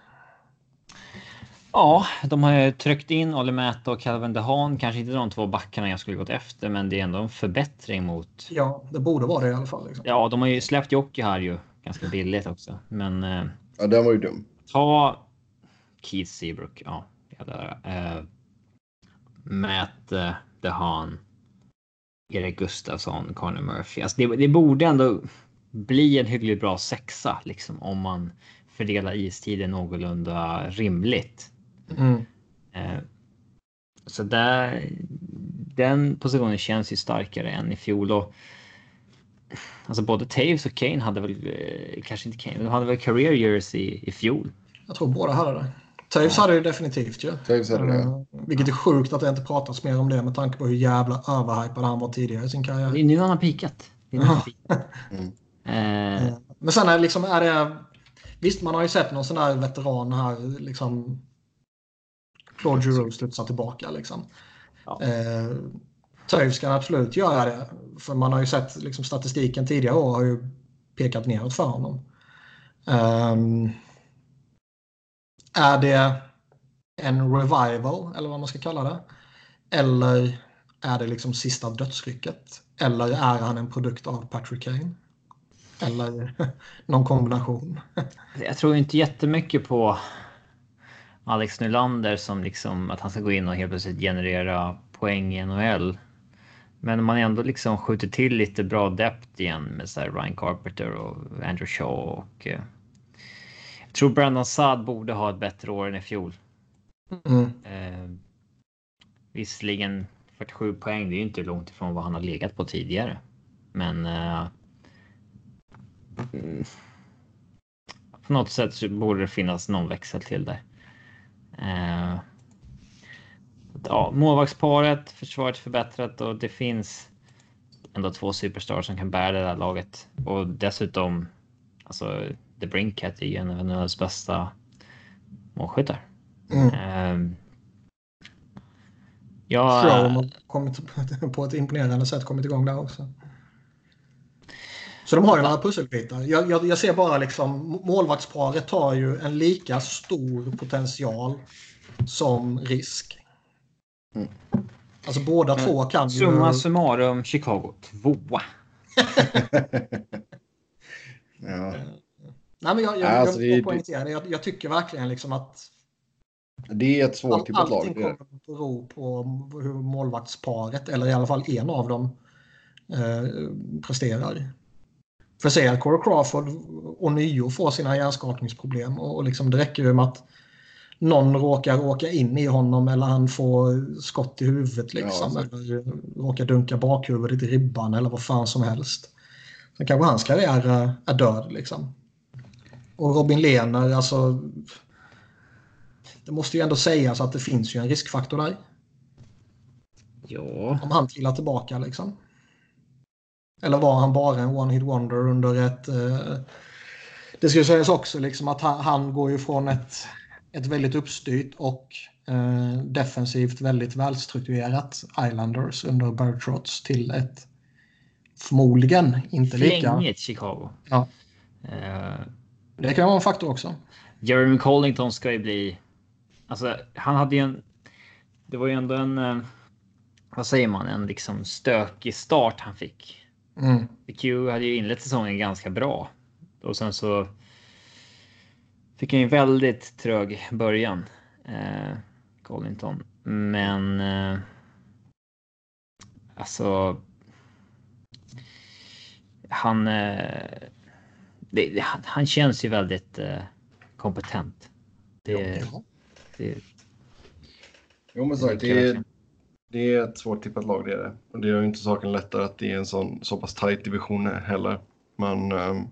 Ja, de har ju tryckt in Olli Mäta och Calvin DeHaan. Kanske inte de två backarna jag skulle gått efter, men det är ändå en förbättring mot. Ja, det borde vara det i alla fall. Liksom. Ja, de har ju släppt Jocke här ju ganska billigt också, men eh, Ja, den var ju dum. ta Keith Seabrook. Ja, jävlar. Eh, Matt eh, DeHaan. Erik Gustafsson, Connor Murphy. Alltså det, det borde ändå bli en hyggligt bra sexa liksom om man fördelar istiden någorlunda rimligt. Mm. Eh, Så där, den positionen känns ju starkare än i fjol. Och, alltså både Taves och Kane hade väl, eh, kanske inte Kane, de hade väl career years i, i fjol. Jag tror båda hade det. Toews hade det definitivt ju. Toews hade det. Uh, vilket är sjukt att det inte pratas mer om det med tanke på hur jävla överhypad han var tidigare i sin karriär. Det är nu han har pikat. Mm. Eh, Uh, men sen är, det liksom, är det... Visst, man har ju sett någon sån där veteran här, liksom... Claude Giroux studsa tillbaka liksom. Ja. Uh, Toews kan absolut göra det. För man har ju sett liksom, statistiken tidigare år har ju pekat neråt för honom. Um, är det en revival, eller vad man ska kalla det? Eller är det liksom sista dödsrycket? Eller är han en produkt av Patrick Kane? Eller någon kombination? jag tror inte jättemycket på Alex Nylander som liksom att han ska gå in och helt plötsligt generera poäng i NHL. Men man ändå liksom skjuter till lite bra depth igen med så här Ryan Carpenter och Andrew Shaw och. Eh, jag tror Brandon Saad borde ha ett bättre år än i fjol. Mm. Eh, visserligen 47 poäng, det är ju inte långt ifrån vad han har legat på tidigare. Men. Eh, på något sätt så borde det finnas någon växel till där. Eh, ja, målvaktsparet, försvaret förbättrat och det finns ändå två superstars som kan bära det där laget. Och dessutom, alltså, The Brinkhead är ju en av NHLs bästa målskyttar. Mm. Eh, ja, Show har kommit på ett imponerande sätt kommit igång där också. Så de har ju några pusselbitar. Jag, jag, jag ser bara liksom målvaktsparet har ju en lika stor potential som risk. Mm. Alltså båda två kan ju... Summa summarum Chicago tvåa. ja. Nej, men jag, jag, Alltså, jag, jag poängterar det. Jag, jag tycker verkligen liksom att Det är ett all, svårtippat lag. allting kommer att bero på hur målvaktsparet, eller i alla fall en av dem, eh, presterar. För säg att Corey Crawford ånyo får sina hjärnskakningsproblem och, och liksom det räcker ju med att någon råkar åka in i honom eller han får skott i huvudet liksom. Ja, eller råkar dunka bakhuvudet i ribban eller vad fan som helst. Sen kanske hans karriär är, är död liksom. Och Robin Lehner, alltså. Det måste ju ändå sägas att det finns ju en riskfaktor där. Ja, Om han trillar tillbaka liksom. Eller var han bara en one-hit wonder under ett... Eh, det ska ju sägas också liksom att han, han går ju från ett, ett väldigt uppstyrt och eh, defensivt väldigt välstrukturerat Islanders under Barry Trotz till ett förmodligen inte lika... flängigt Chicago. Ja. Eh, Det kan vara en faktor också. Jeremy Collington ska ju bli... Alltså, han hade ju en... Det var ju ändå en... eh, Vad säger man? En liksom stökig start han fick. Mm. Q hade ju inlett säsongen ganska bra. Och sen så... Fick han ju väldigt trög början. Eh, Collington. Men... Eh, alltså... Han... Eh, det, han, han känns ju väldigt eh, kompetent. Det, Ja. det, Jo men sagt, det är, det är ett svårtippat lag det är det. Och det gör ju inte saken lättare att det är en sån, så pass tajt division heller. Men ehm,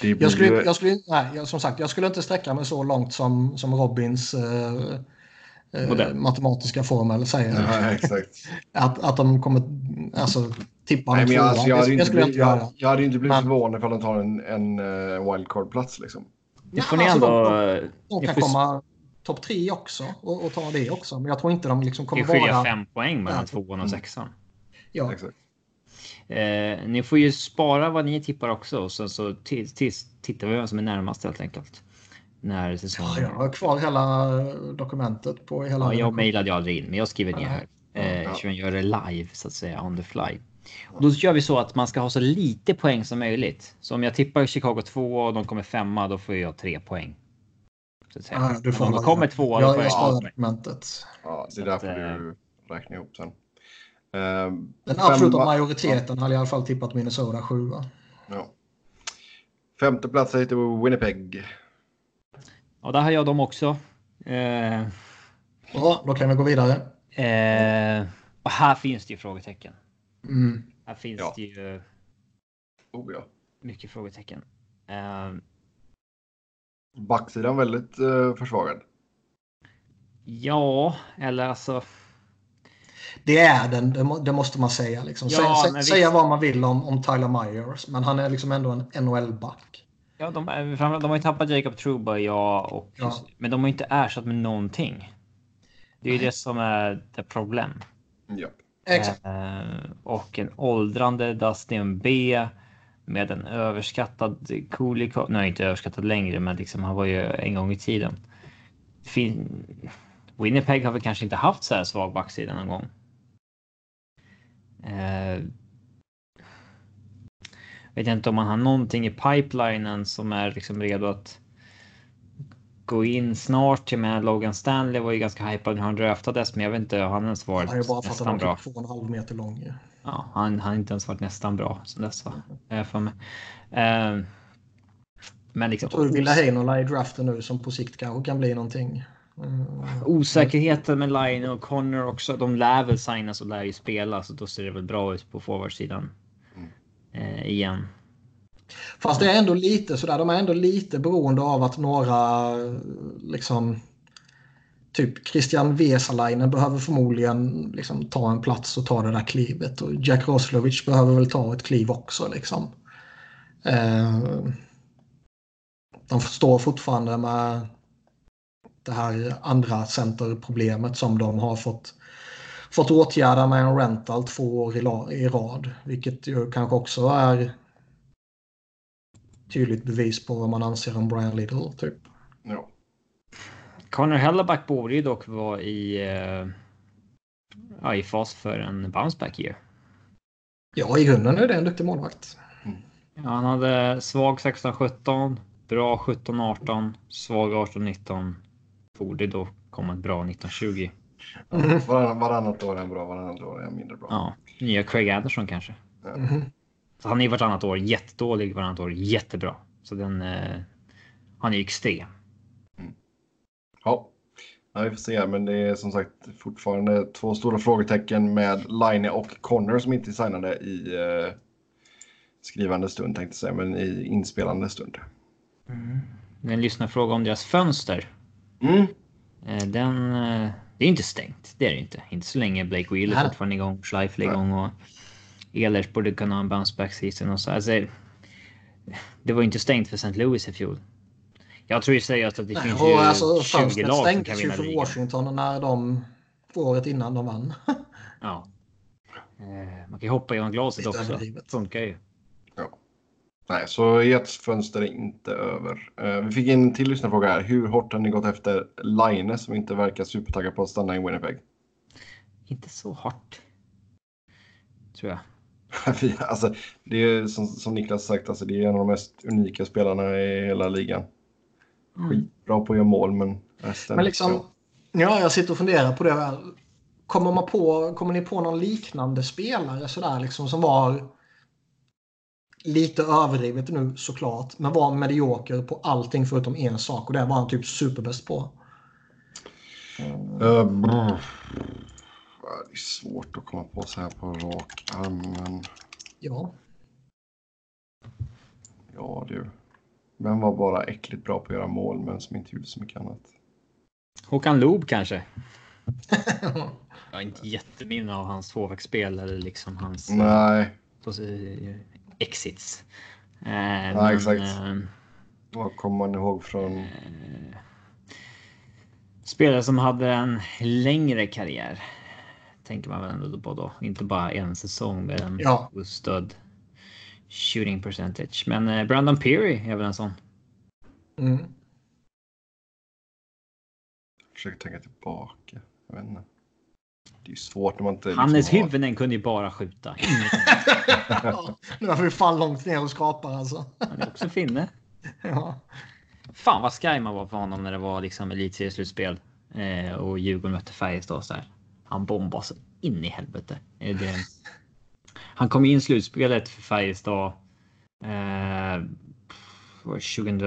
det blir Jag skulle, jag skulle, nej, jag, som sagt, jag skulle inte sträcka mig så långt som, som Robins eh, Modell. matematiska formel säger. Ja, exakt. Att, att de kommer alltså, tippa Nej, men jag, tvåa. alltså, jag, hade jag blivit, jag, jag hade inte blivit Men- förvånad ifall de tar en, en uh, wildcard-plats liksom. det får Nej, ni alltså, ändå... De, de ni kan får- komma topp tre också och, och ta det också. Men jag tror inte de liksom Det kommer skiljer vara... fem poäng mellan Ja. tvåan och sexan. Ja, Exakt. Eh, ni får ju spara vad ni tippar också och sen så tittar vi vem som är närmast helt enkelt. När säsongen... jag har kvar hela dokumentet på hela... Ja, jag mejlade ju aldrig in, men jag skriver ner här. Eh, Ja. Så jag gör det live så att säga, on the fly. Och då gör vi så att man ska ha så lite poäng som möjligt. Så om jag tippar Chicago 2 och de kommer femma, då får jag tre poäng. Så att säga. Ja, du får om de hålla- kommer tvåa, då jag, får jag sparar ja. Ja, det är därför att, du räknar ihop sen. Ehm, Den absoluta femma- majoriteten hade i alla fall tippat Minnesota 7. Ja. Femte plats heter Winnipeg. Ja, där har jag dem också. Eh, Ja, då kan vi gå vidare. eh, och här finns det ju frågetecken. Mm. Här finns Ja. det ju Oh, ja. mycket frågetecken. Eh, Backsidan väldigt uh, försvagad. Ja, eller alltså. Det är den, det, måste man säga. Liksom. Ja, säga, säga vad man vill om, om Tyler Myers, men han är liksom ändå en NHL-back. Ja, de, de har ju tappat Jacob Truba, ja, och, ja. men de har inte ersatt med någonting. Det är ju det som är det problem. Ja. Exakt. Eh, och en åldrande Dustin B med en överskattad Kulikov. Nej, inte överskattad längre, men liksom han var ju en gång i tiden. Fin... Winnipeg har väl kanske inte haft så här svag backsida någon gång. Eh, vet inte om man har någonting i pipelinen som är liksom redo att gå in snart. Med Logan Stanley var ju ganska hypad när han draftades, men jag vet inte, har han ens varit Han är bara för att han typ en halv meter lång. Ja, han har inte ens varit nästan bra sen dess va? Mm. för mig. Uh, men liksom. Jag tror Villa Heinola i draften nu som på sikt kanske kan bli någonting. Mm. Osäkerheten med Line och Connor också. De lär väl signas och lär ju spela så då ser det väl bra ut på forwardsidan. Mm. Eh, igen. Fast det är ändå lite sådär. De är ändå lite beroende av att några liksom typ Christian Vesalainen behöver förmodligen liksom, ta en plats och ta det där klivet. Och Jack Roslovic behöver väl ta ett kliv också. Liksom. Eh, de står fortfarande med det här andra centerproblemet som de har fått, fått åtgärda med en rental två år i, rad. Vilket ju kanske också är tydligt bevis på vad man anser om Brian Little. Typ. Ja. Connor Helleback borde ju dock vara i, uh, ja, i fas för en bounceback year. Ja, i grunden är det en duktig målvakt. Mm. Ja, han hade svag 16-17, bra 17-18, svag 18-19. Borde då komma ett bra 19-20. Mm. Varann, varannat år är en bra, varannat år är en mindre bra. Ja, nya Craig Anderson kanske. Mm. Så han är vartannat år jättedålig, varannat år jättebra. Så den, eh, han är extrem. Ja. ja, vi får se. Men det är som sagt fortfarande två stora frågetecken med Line och Connor som inte är signade i eh, skrivande stund tänkte jag säga, men i inspelande stund. Mm. En lyssnarfråga om deras fönster. Mm. Eh, den, eh, det är inte stängt, det är det inte. Inte så länge Blake Wheel är fortfarande igång, Schleifel är igång och Ehlers borde kunna ha en bounce back season och så. Alltså, det var inte stängt för St. Louis i fjol. Jag tror ju seriöst att det Nej, finns ju alltså, 20 lag som kan vinna ju för Washington när de året innan de vann. ja. Eh, man kan ju hoppa genom glaset också. Det funkar ju. Ja. Nej, så ert fönster är inte över. Uh, vi fick in en till lyssnarfråga här. Hur hårt har ni gått efter Line som inte verkar supertaggad på att stanna i Winnipeg? Inte så hårt. Tror jag. alltså, det är som, som Niklas sagt, alltså, det är en av de mest unika spelarna i hela ligan. Mm. Skitbra på att göra mål, men resten... Men liksom, ja, jag sitter och funderar på det. Kommer, man på, kommer ni på någon liknande spelare sådär liksom som var lite överdrivet nu såklart, men var medioker på allting förutom en sak och det var han typ superbäst på? Uh, det är svårt att komma på så här på rak arm, men... Ja. Ja, du. Vem var bara äckligt bra på att göra mål men som inte gjorde så mycket annat? Håkan Loob kanske? Jag har inte jätteminne av hans tvåvägsspel eller liksom hans Nej. Eh, exits. Eh, Nej, men, exakt. Eh, Vad kommer man ihåg från? Eh, spelare som hade en längre karriär. Tänker man väl ändå på då. Inte bara en säsong med en ja. stöd shooting percentage. Men eh, Brandon Peary är väl en sån. Mm. Jag försöker tänka tillbaka. Jag vet inte. Det är ju svårt när man inte... Hannes liksom Hyvönen har... kunde ju bara skjuta. ja, nu var vi fan långt ner och skrapar alltså. Han är också finne. ja. Fan vad sky man var för honom när det var liksom elitserieslutspel eh, och Djurgården mötte Färjestad så här. Han bombade så in i helvete. Det, han kom in i slutspelet för Färjestad. Eh, 2000,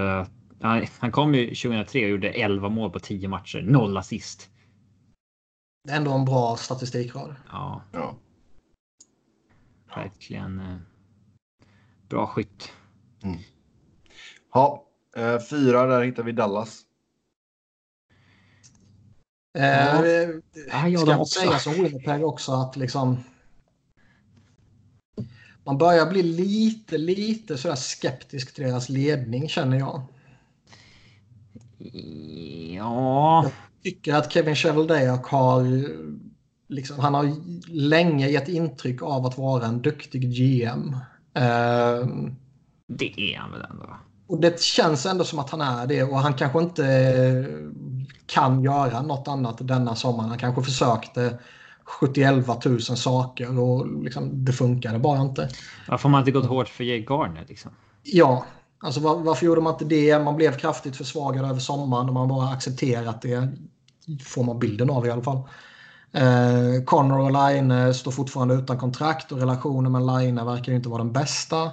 han kom ju 2003 och gjorde 11 mål på 10 matcher, noll assist. Det är ändå en bra statistikrad. Ja. ja. Verkligen eh, bra skytt. Mm. Ja, Eh, fyra, där hittar vi Dallas. Eh, Ja, ja, ska de jag också. säga som Winnipeg också att liksom. Man börjar bli lite, lite sådär skeptisk till deras ledning känner jag. Ja, Tycker att Kevin Cheveldayoc har liksom, han har länge gett intryck av att vara en duktig GM. Eh, det är han väl ändå. och det känns ändå som att han är det och han kanske inte kan göra något annat denna sommaren. Han kanske försökte 71 000 saker och liksom, det funkade bara inte. Varför har man inte gått hårt för Jay Garner liksom? Ja, alltså var, varför gjorde man inte det? Man blev kraftigt försvagad över sommaren och man bara accepterat det. Får man bilden av i alla fall. Eh, Connor och Line står fortfarande utan kontrakt och relationen med Line verkar inte vara den bästa.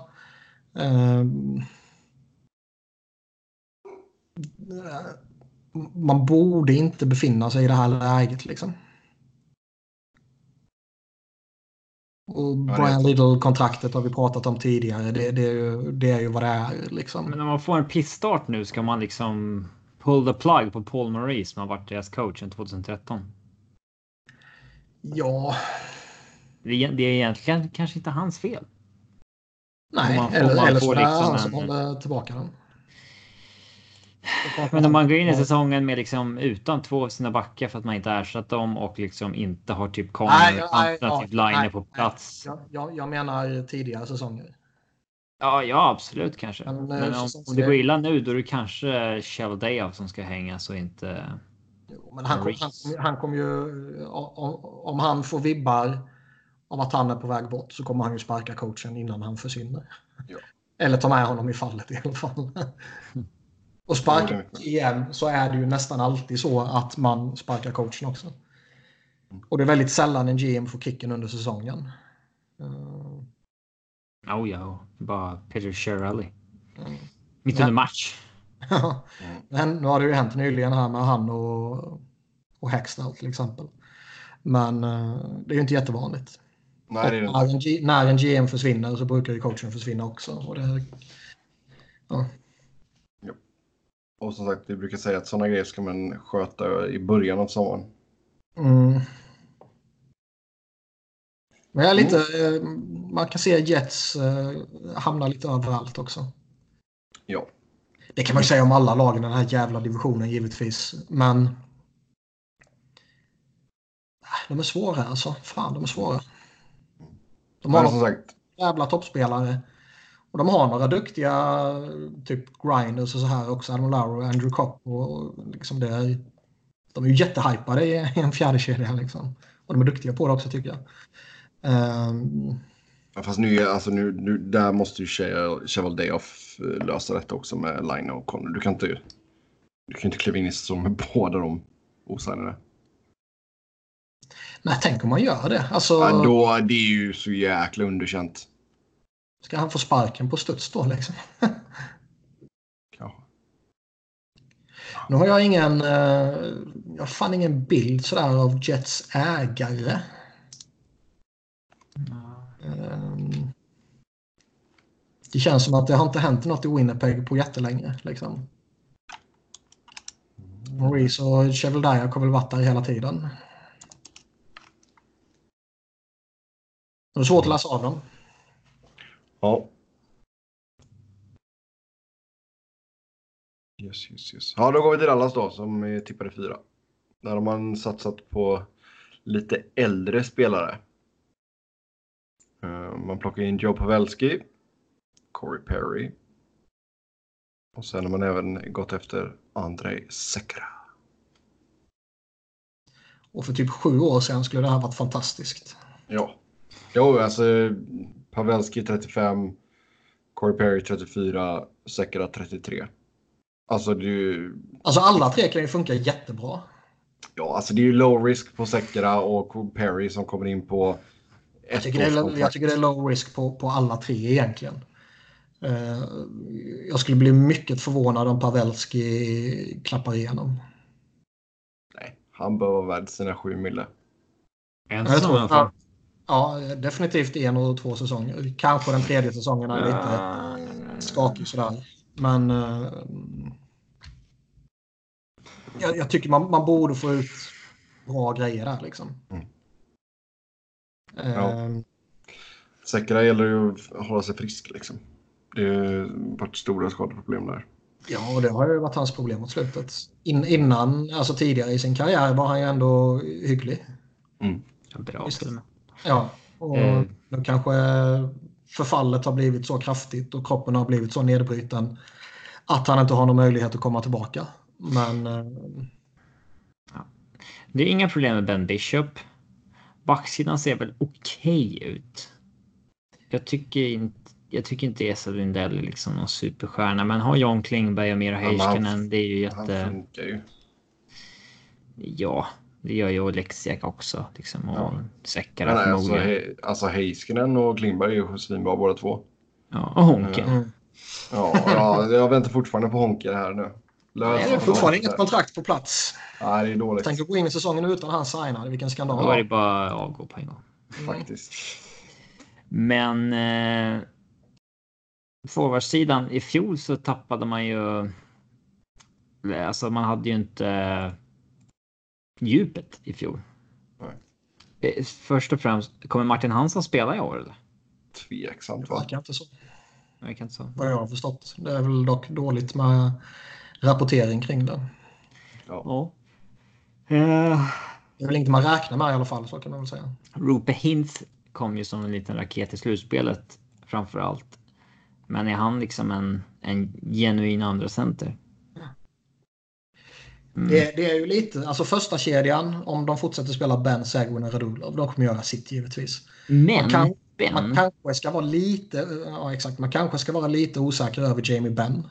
Eh, man borde inte befinna sig i det här läget liksom. Och Brian. Little-kontraktet har vi pratat om tidigare. Det, det, är ju, det är ju vad det är. Liksom. Men om man får en pissstart nu ska man liksom pull the plug på Paul Maurice som har varit deras coach sedan 2013. Ja, Det är, det är egentligen kanske inte hans fel. nej. Man eller eller så liksom han som håller tillbaka den. Men om man går in i säsongen med liksom utan två av sina backar för att man inte ersatt dem och liksom inte har typ Connor alternativt Line på plats. Jag, jag, jag menar tidigare säsonger. Ja, ja absolut kanske. Men, Men, eh, om, säsongs- om det går illa nu då är det kanske Shell Dayoff som ska hängas och inte... Jo, Men han, kom, Maurice. han, kom- han kommer ju, om, om han får vibbar av att han är på väg bort så kommer han ju sparka coachen innan han försvinner. Ja. Eller ta med honom i fallet i alla fall. Och sparka Ja, det GM så är det ju nästan alltid så att man sparkar coachen också. Och det är väldigt sällan en GM får kicken under säsongen. Eh, Oh ja, bara Peter Shirelli. Mm. Mitt under match. Men nu har det ju hänt nyligen här med han och, och Hextall till exempel. Men eh, det är ju inte jättevanligt. Nej, det är det när, en G, när en GM försvinner så brukar ju coachen försvinna också. Och det, ja. Och som sagt, vi brukar säga att sådana grejer ska man sköta i början av sommaren. mm. Men jag är lite, eh, man kan se Jets eh, hamna lite överallt också. Ja. Det kan man ju säga om alla lagen i den här jävla divisionen givetvis. Men äh, de är svåra alltså. Fan, de är svåra. De har Men som sagt, jävla toppspelare. Och de har några duktiga typ grinders och så här också. Adam Lauer och Andrew Kopp. Och liksom det är, de är ju jättehypade i en fjärde kedja liksom. Och de är duktiga på det också tycker jag. Ehm, ja, fast nu, alltså, nu, nu där måste ju Che- Cheval Dayoff eh, lösa detta också med Line och Connor. Du kan inte, du kan inte kliva in i säsong med båda de osignade. nej, tänk om man gör det. Alltså, Ja, då, det är ju så jäkla underkänt. Ska han få sparken på studs då liksom? Kanske. Nu har jag ingen, eh, jag har fan ingen bild sådär av Jets ägare. Ehm, det känns som att det har inte hänt något i Winnipeg på jättelänge. Liksom. Maurice och Cheveldayak har väl varit där hela tiden. Det är svårt att läsa av dem. Ja. Yes, yes, yes. Ja, då går vi till Dallas då som tippade fyra. Där har man satsat på lite äldre spelare. Eh, Man plockar in Joe Pavelski, Corey Perry. Och sen har man även gått efter Andrei Sekera. Och för typ sju år sedan skulle det här varit fantastiskt. Ja. Jo, alltså Pavelski 35, Corey Perry 34, Sekera 33. Alltså ju, Alltså alla tre kan ju funka jättebra. ja, alltså det är ju low risk på Sekera och Perry som kommer in på Jag ett tycker, det är, jag tycker det är low risk på, på alla tre egentligen. Eh, jag skulle bli mycket förvånad om Pavelski klappar igenom. Nej, han bör vara värd sina sju mille. En Jag tror, fall. Ja, definitivt en och två säsonger. Kanske den tredje säsongen är lite skakig sådär. Men eh, jag, jag, tycker man, man borde få ut bra grejer där liksom. Mm. Ja. Eh, Säkra gäller ju att hålla sig frisk liksom. Det har varit stora skadeproblem där. Ja, det har ju varit hans problem mot slutet. In, innan, alltså tidigare i sin karriär var han ju ändå hygglig. Mm. Bra till Ja, och mm. nu kanske förfallet har blivit så kraftigt och kroppen har blivit så nedbruten att han inte har någon möjlighet att komma tillbaka. Men... Eh, ja. Det är inga problem med Ben Bishop. Backsidan ser väl okej okay ut. Jag tycker inte jag tycker inte Esa Lindell är liksom någon superstjärna, men har John Klingberg och Miro Heiskanen, det är ju jätte... Han funkar ju. Ja, det gör ju Oleksiak också. Liksom, och ja. Säckare nej, alltså, he, alltså Heiskanen och Klingberg är ju svinbra båda två. Ja, och Honken. Mm. Ja, ja, jag väntar fortfarande på Honken här nu. Lös det är fortfarande inget kontrakt på plats. Nej, det är dåligt. Tänk att gå in i säsongen utan han signade. Vilken skandal. Då är det bara att avgå på en gång. Mm. Faktiskt. Men eh, forwardsidan i fjol så tappade man ju. Alltså man hade ju inte djupet i fjol. Nej. Eh, först och främst, kommer Martin Hansson spela i år eller? Tveksamt va? Det verkar inte så. Det verkar inte så. Vad jag har förstått. Det är väl dock dåligt med rapportering kring det. Ja. ja. Uh, det är väl inget man räknar med i alla fall, så kan man väl säga. Rupe Hintz kom ju som en liten raket i slutspelet framför allt. Men är han liksom en, en genuin andra center? Mm. Det, det, är ju lite, alltså första kedjan om de fortsätter spela Ben, Sagwin och Radulov, de kommer göra sitt givetvis. Men man, kan, ben. man kanske ska vara lite, ja exakt, man kanske ska vara lite osäker över Jamie Benn.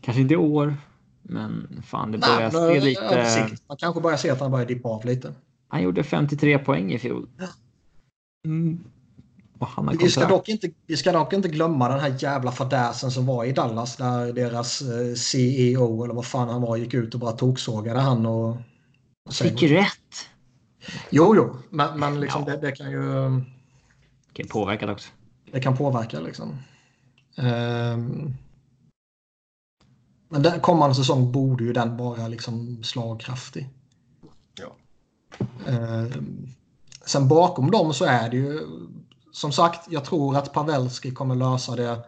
Kanske inte i år, men fan det börjar Nej, se lite... Man kanske börjar se att han börjar dippa av lite. Han gjorde 53 poäng i fjol. Mm. Vi ska, dock inte, vi ska dock inte glömma den här jävla fadäsen som var i Dallas där deras eh, CEO eller vad fan han var gick ut och bara toksågade han och... och Fick rätt. Jo, jo, men, men liksom ja. det, det, kan ju... Det kan påverka det också. Det kan påverka liksom. Um, men den kommande säsong borde ju den vara liksom slagkraftig. Ja. Um, sen bakom dem så är det ju som sagt, jag tror att Pavelski kommer lösa det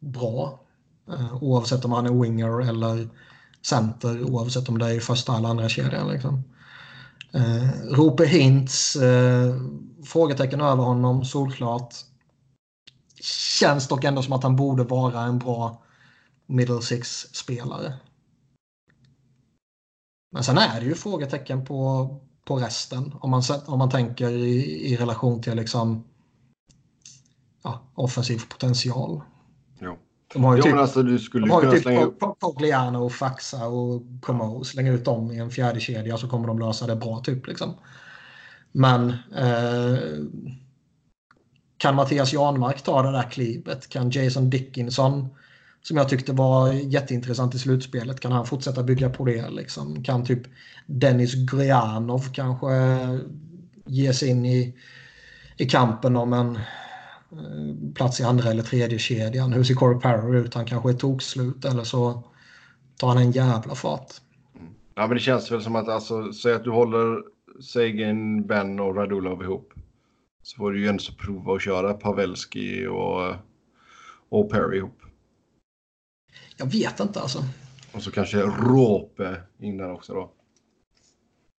bra. Eh, oavsett om han är winger eller center, oavsett om det är i första eller andra kedjan. Liksom. Eh, Rope Hintz, eh, frågetecken över honom, solklart. Känns dock ändå som att han borde vara en bra middle six-spelare. Men sen är det ju frågetecken på, på resten. Om man, om man tänker i, i relation till liksom ja, offensiv potential. Jo. De har ju jo, typ, alltså, du skulle de har ju typ slänga. Pogliano och Faxa och Como. Slänga ut dem i en fjärde kedja så kommer de lösa det bra. typ liksom. Men eh, kan Mattias Janmark ta det där klivet? Kan Jason Dickinson, som jag tyckte var jätteintressant i slutspelet, kan han fortsätta bygga på det? Liksom? Kan typ Dennis Gurianov kanske ge sig in i, i kampen om en plats i andra eller tredje kedjan. Hur ser Corey Parry ut? Han kanske är tokslut eller så tar han en jävla fart. Mm. Ja, men det känns väl som att alltså, säg att du håller Sagan, Ben och Radulov ihop. Så får du ju ändå prova att köra Pavelski och, och Perry ihop. Jag vet inte alltså. Och så kanske Råpe in där också då.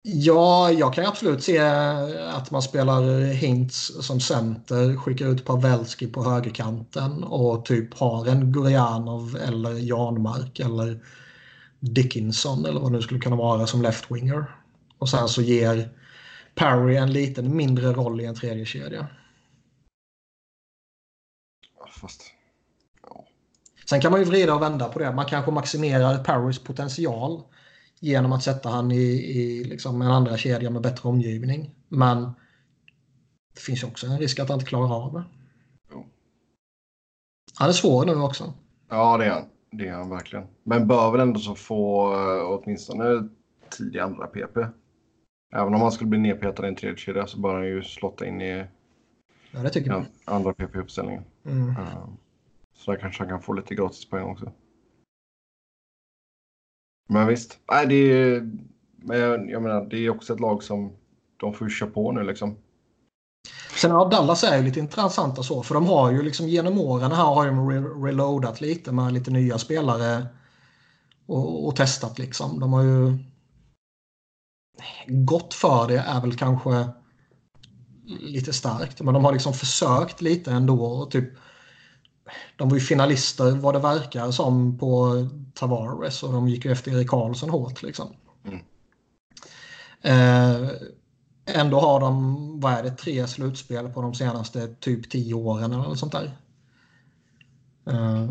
Ja, jag kan absolut se att man spelar Hintz som center, skickar ut Pavelski på högerkanten och typ har en Gurianov eller Janmark eller Dickinson eller vad det nu skulle kunna vara som left-winger. Och sen så ger Parry en liten mindre roll i en tredje kedja. Fast... Ja. Sen kan man ju vrida och vända på det. Man kanske maximerar Parrys potential genom att sätta han i, i liksom en andra kedja med bättre omgivning. Men det finns också en risk att han inte klarar av det. Han är svår nu också. Ja, det är han. Det är han verkligen. Men bör väl ändå så få uh, åtminstone tidig andra PP. Även om han skulle bli nedpetad i en tredje kedja så bör han ju slotta in i ja, andra PP-uppställningen. Mm. Uh, Så där kanske han kan få lite gratispoäng också. Men visst, nej, det är, men jag, jag menar, det är också ett lag som de får köra på nu liksom. Sen ja, Dallas är ju lite intressanta så, för de har ju liksom genom åren här har de re reloadat lite med lite nya spelare och, och, testat liksom. De har ju gått för det är väl kanske lite starkt, men de har liksom försökt lite ändå och typ de var ju finalister vad det verkar som på Tavares och de gick ju efter Erik Karlsson hårt liksom. Mm. Eh, ändå har de, vad är det, tre slutspel på de senaste typ tio åren eller något sånt där. Eh,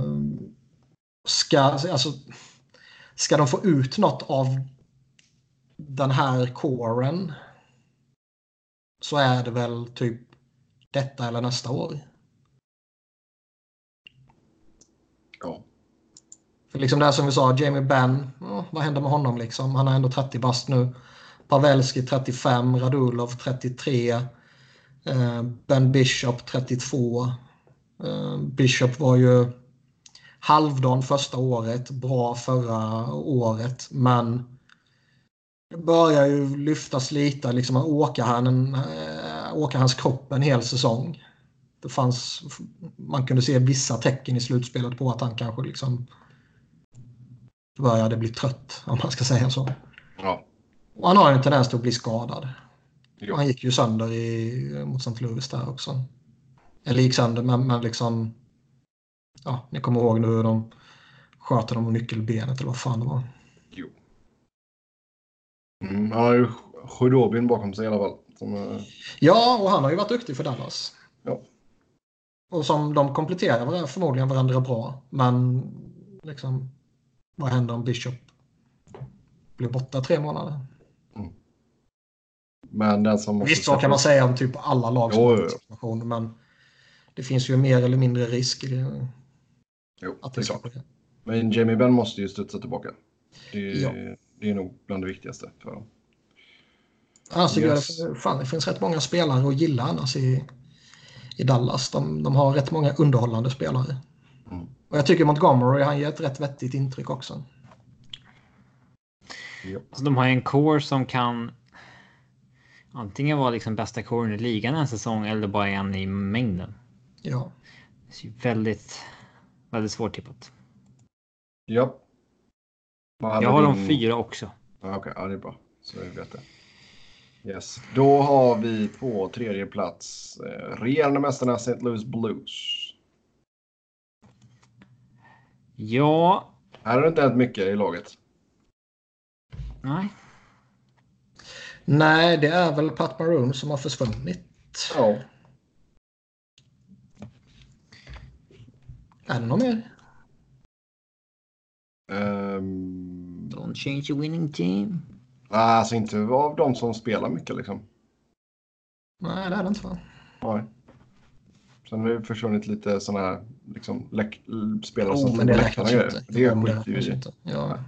ska, alltså, ska de få ut något av den här kåren så är det väl typ detta eller nästa år. Ja. För liksom det här som vi sa, Jamie Benn, vad händer med honom liksom? Han är ändå 30 bast nu. Pavelski 35, Radulov 33, eh, Ben Bishop 32. Eh, Bishop var ju halvdan första året, bra förra året, men det börjar ju lyftas lite, liksom att åka, han, en, eh, åka hans kropp en hel säsong. Det fanns, man kunde se vissa tecken i slutspelet på att han kanske liksom började bli trött, om man ska säga så. Ja. Och han har en tendens till att bli skadad. Jo. Han gick ju sönder i, mot St. Louis där också. Eller gick sönder, men, men liksom... Ja, ni kommer ihåg nu hur de sköt honom om nyckelbenet eller vad fan det var. Jo. Mm, han har ju Sjudobin bakom sig i alla fall. Som, uh... Ja, och han har ju varit duktig för Dallas. Ja. Och som de kompletterar varandra, förmodligen varandra bra. Men liksom, vad händer om Bishop blir borta tre månader? Mm. Men den som Visst, så kan man säga om typ alla lag som har situation, men det finns ju mer eller mindre risk i det. Jo, att det är klart. Men Jamie Benn måste ju studsa tillbaka. Det är, ja. det är nog bland det viktigaste för dem. Annars yes. det, fan, det finns rätt många spelare att gilla annars i, i Dallas. De, de har rätt många underhållande spelare. Mm. Och jag tycker Montgomery han ger ett rätt vettigt intryck också. Ja. Alltså, de har en core som kan antingen vara liksom bästa coren i ligan en säsong eller bara en i mängden. Ja. Det är väldigt, väldigt svårt tippat. Ja. Jag har din... de fyra också. Okej, okay, ja, det är bra. Så vi vet det. Yes. Då har vi på tredje plats eh, regerande mästarna St. Louis Blues. Ja. Här har det inte hänt mycket i laget. Nej. Nej, det är väl Pat Maroon som har försvunnit. Ja. Är det något mer? Um... Don't change a winning team. Alltså inte av de som spelar mycket liksom. Nej, det är det inte va? Nej. Sen har det försvunnit lite sådana här liksom, spelare oh, som men det räknas inte. Det är skit vi i. Ja.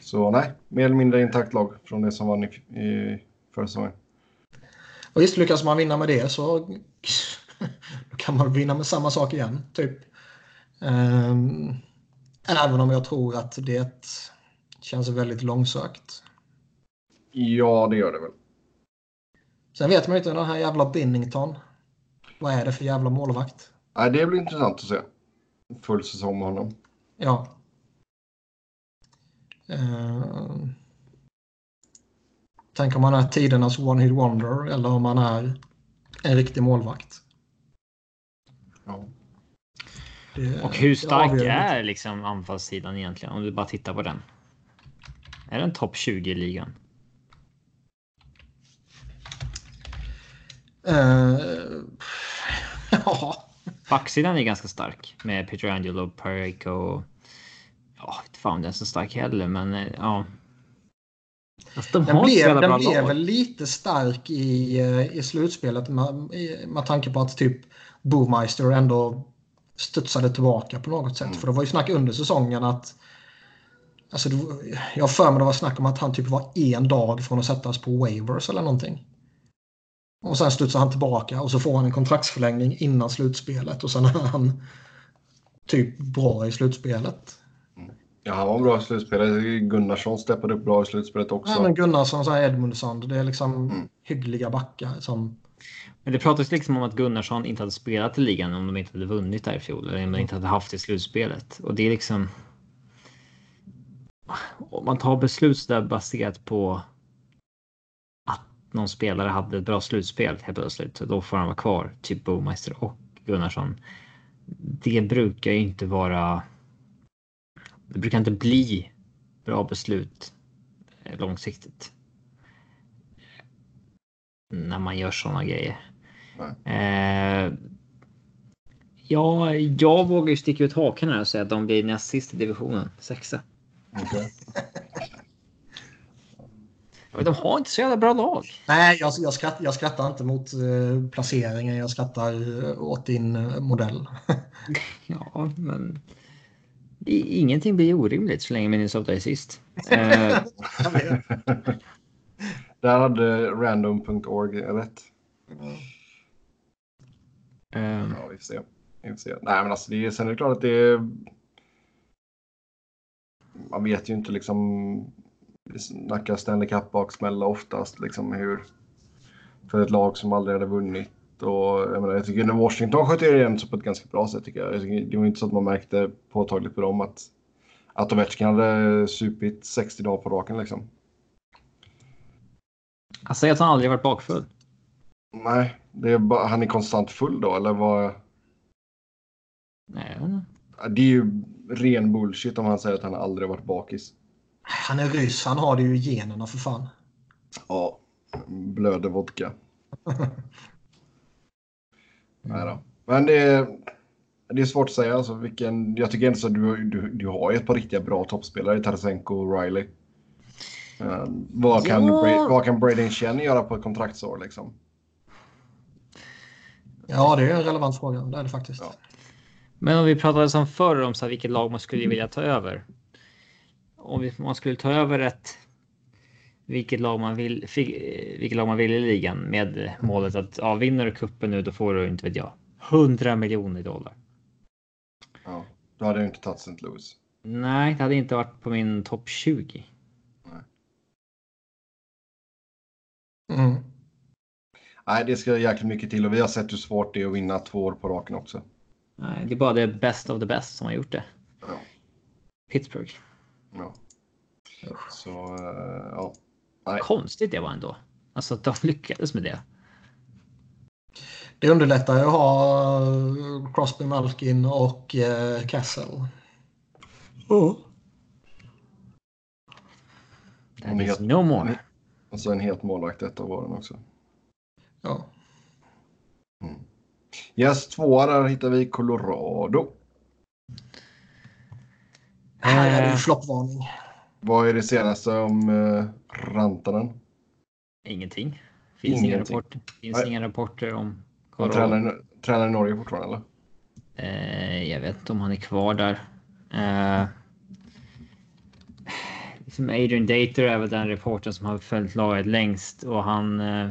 Så nej, mer eller mindre intakt lag från det som var i, i förra säsongen. Och visst, lyckas man vinna med det så kan man vinna med samma sak igen, typ. Um, även om jag tror att det Känns väldigt långsökt. Ja, det gör det väl. Sen vet man ju inte den här jävla Binnington. Vad är det för jävla målvakt? Nej, det blir intressant att se. Full säsong med honom. Ja. Uh... Tänk om han är tidernas one-hit wonder eller om han är en riktig målvakt. Ja. Det, och hur stark är liksom anfallssidan egentligen? Om du bara tittar på den. Är den topp 20 i ligan? Uh, ja. Backsidan är ganska stark med Peter Angelo, Perico. Ja, inte fan den är så stark heller, men eh, ja. Alltså, de den blev, den blev väl lite stark i, eh, i slutspelet med, med tanke på att typ Boomeister ändå studsade tillbaka på något sätt. Mm. För det var ju snack under säsongen att Alltså, jag har för mig det var snack om att han typ var en dag från att sättas på waivers eller någonting. Och sen studsar han tillbaka och så får han en kontraktsförlängning innan slutspelet och sen är han typ bra i slutspelet. Ja, han var bra i slutspelet. Gunnarsson steppade upp bra i slutspelet också. Ja, men Gunnarsson och Edmundsson, det är liksom Mm. hyggliga backar som... Men det pratas liksom om att Gunnarsson inte hade spelat i ligan om de inte hade vunnit där i fjol. Eller om de inte hade haft det i slutspelet. Och det är liksom... Om man tar beslut där baserat på någon spelare hade ett bra slutspel helt plötsligt. Då får han vara kvar. Typ Bomeister och Gunnarsson. Det brukar ju inte vara... Det brukar inte bli bra beslut långsiktigt. När man gör sådana grejer. Eh, ja, jag vågar ju sticka ut hakan här och säga att de blir näst sist i divisionen. Sexa. Men de har inte så jävla bra lag. Nej, jag, jag, skratt, jag skrattar inte mot eh, placeringen. Jag skrattar eh, åt din eh, modell. Ja, men i- ingenting blir orimligt så länge Minnesota är sist. Där hade random.org rätt. eh, Ja, vi får se. Vi får se. Nej, men alltså det är, sen är det klart att det är... Man vet ju inte liksom... Vi snackar Stanley Cup-baksmälla oftast liksom hur... För ett lag som aldrig hade vunnit. Och jag, menar, jag tycker när Washington sköt igen så på ett ganska bra sätt tycker jag. jag tycker, det var inte så att man märkte påtagligt på dem att, att Ovechkin hade supit 60 dagar på raken liksom. han säger att han aldrig varit bakfull. Nej, det är bara, han är konstant full då eller vad? Nej. Det är ju ren bullshit om han säger att han aldrig varit bakis. Han är ryss, han har det ju i generna för fan. Ja, blöder vodka. Nej då. Men det är, det är svårt att säga. Alltså, vilken, jag tycker ändå att du, du, du har ett par riktiga bra toppspelare i Tarasenko och Riley. Eh, vad, kan, Ja. Bra- vad kan Braden Chen göra på ett kontraktsår liksom? Ja, det är en relevant fråga. Det är det faktiskt. Ja. Men om vi pratade som förr om så här, vilket lag man skulle vilja ta över. Om man skulle ta över ett vilket lag man vill, vilket lag man vill i ligan med målet att ja, vinner du kuppen nu då får du inte vet jag 100 miljoner dollar. Ja, då hade jag inte tagit St. Louis. Nej, det hade inte varit på min topp 20. Mm. Nej, det ska jäkligt mycket till och vi har sett hur svårt det är att vinna två år på raken också. Nej, det är bara det best of the best som har gjort det. Ja. Pittsburgh. Ja. Så, eh, ja. Nej. Konstigt det var ändå. Alltså att de lyckades med det. Det underlättar ju att ha eh, Crosby, Malkin och eh, Kessel. That is no more. Och så en het målvakt ett av åren också. Ja. Yes, tvåa där hittar vi Colorado. Här är det ju Eh, floppvarning. Vad är det senaste om uh, Rantanen? Ingenting. Finns inga Ingenting. rapporter. Finns Nej. inga rapporter om Han Colorado. tränar, tränar i Norge fortfarande eller? Eh, jag vet inte om han är kvar där. Eh, liksom Adrian Dater är väl den reportern som har följt laget längst och han. Eh,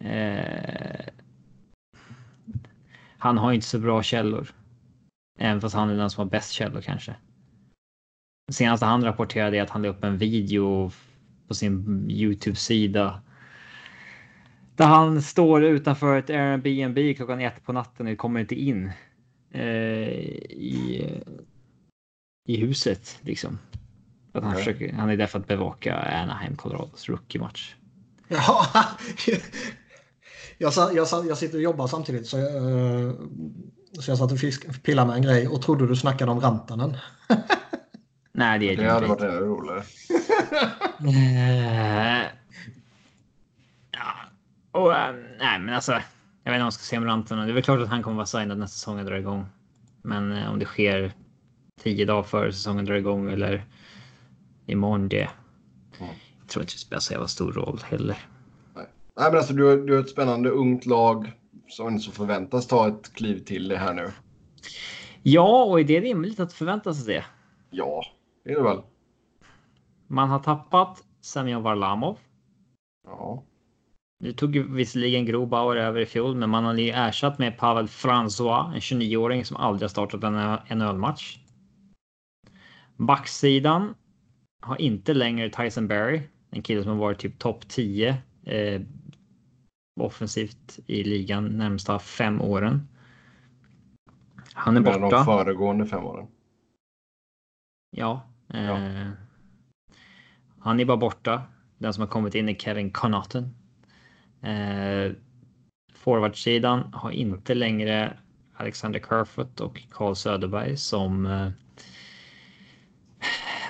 eh, han har inte så bra källor. Även fast han är den som har bäst källor kanske. Senaste han rapporterade är att han la upp en video på sin Youtube-sida. Där han står utanför ett Airbnb klockan ett på natten och kommer inte in eh, i, i huset liksom. Att han, Okej. försöker, han är där för att bevaka Anaheim Colorados rookie-match. Ja. Jag, jag, jag sitter och jobbar samtidigt så jag, eh, så jag satt och fisk, pillade med en grej och trodde du snackade om Rantanen. Nej, det är Det det hade varit ännu roligare. Ja, och, eh, nej, men alltså. Jag vet inte om jag ska säga om Rantanen. Det är väl klart att han kommer vara signad när säsongen drar igång. Men eh, om det sker tio dagar före säsongen drar igång eller imorgon det. Mm. Jag tror inte det spelar så jävla stor roll heller. Nej, men alltså, du, har- du har ett spännande ungt lag som så förväntas ta ett kliv till det här nu. Ja, och är det rimligt att förvänta sig det? Ja, det är det väl. Man har tappat Semyon Varlamov. Ja. Nu tog visserligen Grobauer över i fjol, men man har ju ersatt med Pavel François, en 29-åring som aldrig har startat en NHL-match. Backsidan har inte längre Tyson Berry, en kille som har varit typ topp 10 eh, offensivt i ligan närmsta fem åren. Han är borta. de föregående fem åren. Ja. Eh, ja. Han är bara borta. Den som har kommit in är Kevin Connaughton. Eh, Forwardsidan har inte längre Alexander Kerfoot och Carl Söderberg som eh,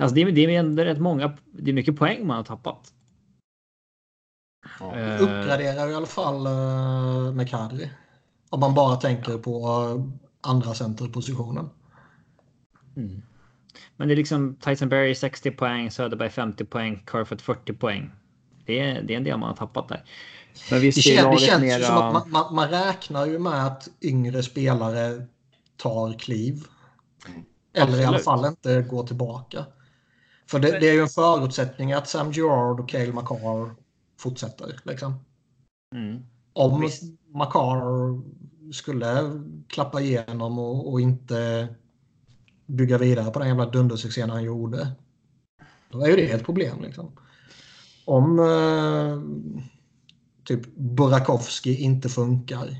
Alltså det, är, det är ändå rätt många. Det är mycket poäng man har tappat. Ja. Uh, uppgraderar i alla fall med Kadri. Om man bara tänker på andra centerpositionen. Mm. Men det är liksom Tyson Berry 60 poäng, Söderberg 50 poäng, Kerfoot 40 poäng. Det är, det är en del man har tappat där. Men visst, det, kän, det känns mera... som att man, man, man, räknar ju med att yngre spelare tar kliv. Mm. Eller Absolut. i alla fall inte går tillbaka. För det, det, är ju en förutsättning att Sam Girard och Cale Makar fortsätter. Liksom. Mm. Om. Makar skulle klappa igenom och, och, inte bygga vidare på den jävla dundersuccén han gjorde. Då är ju det ett problem. Liksom. Om eh, typ Burakovsky inte funkar.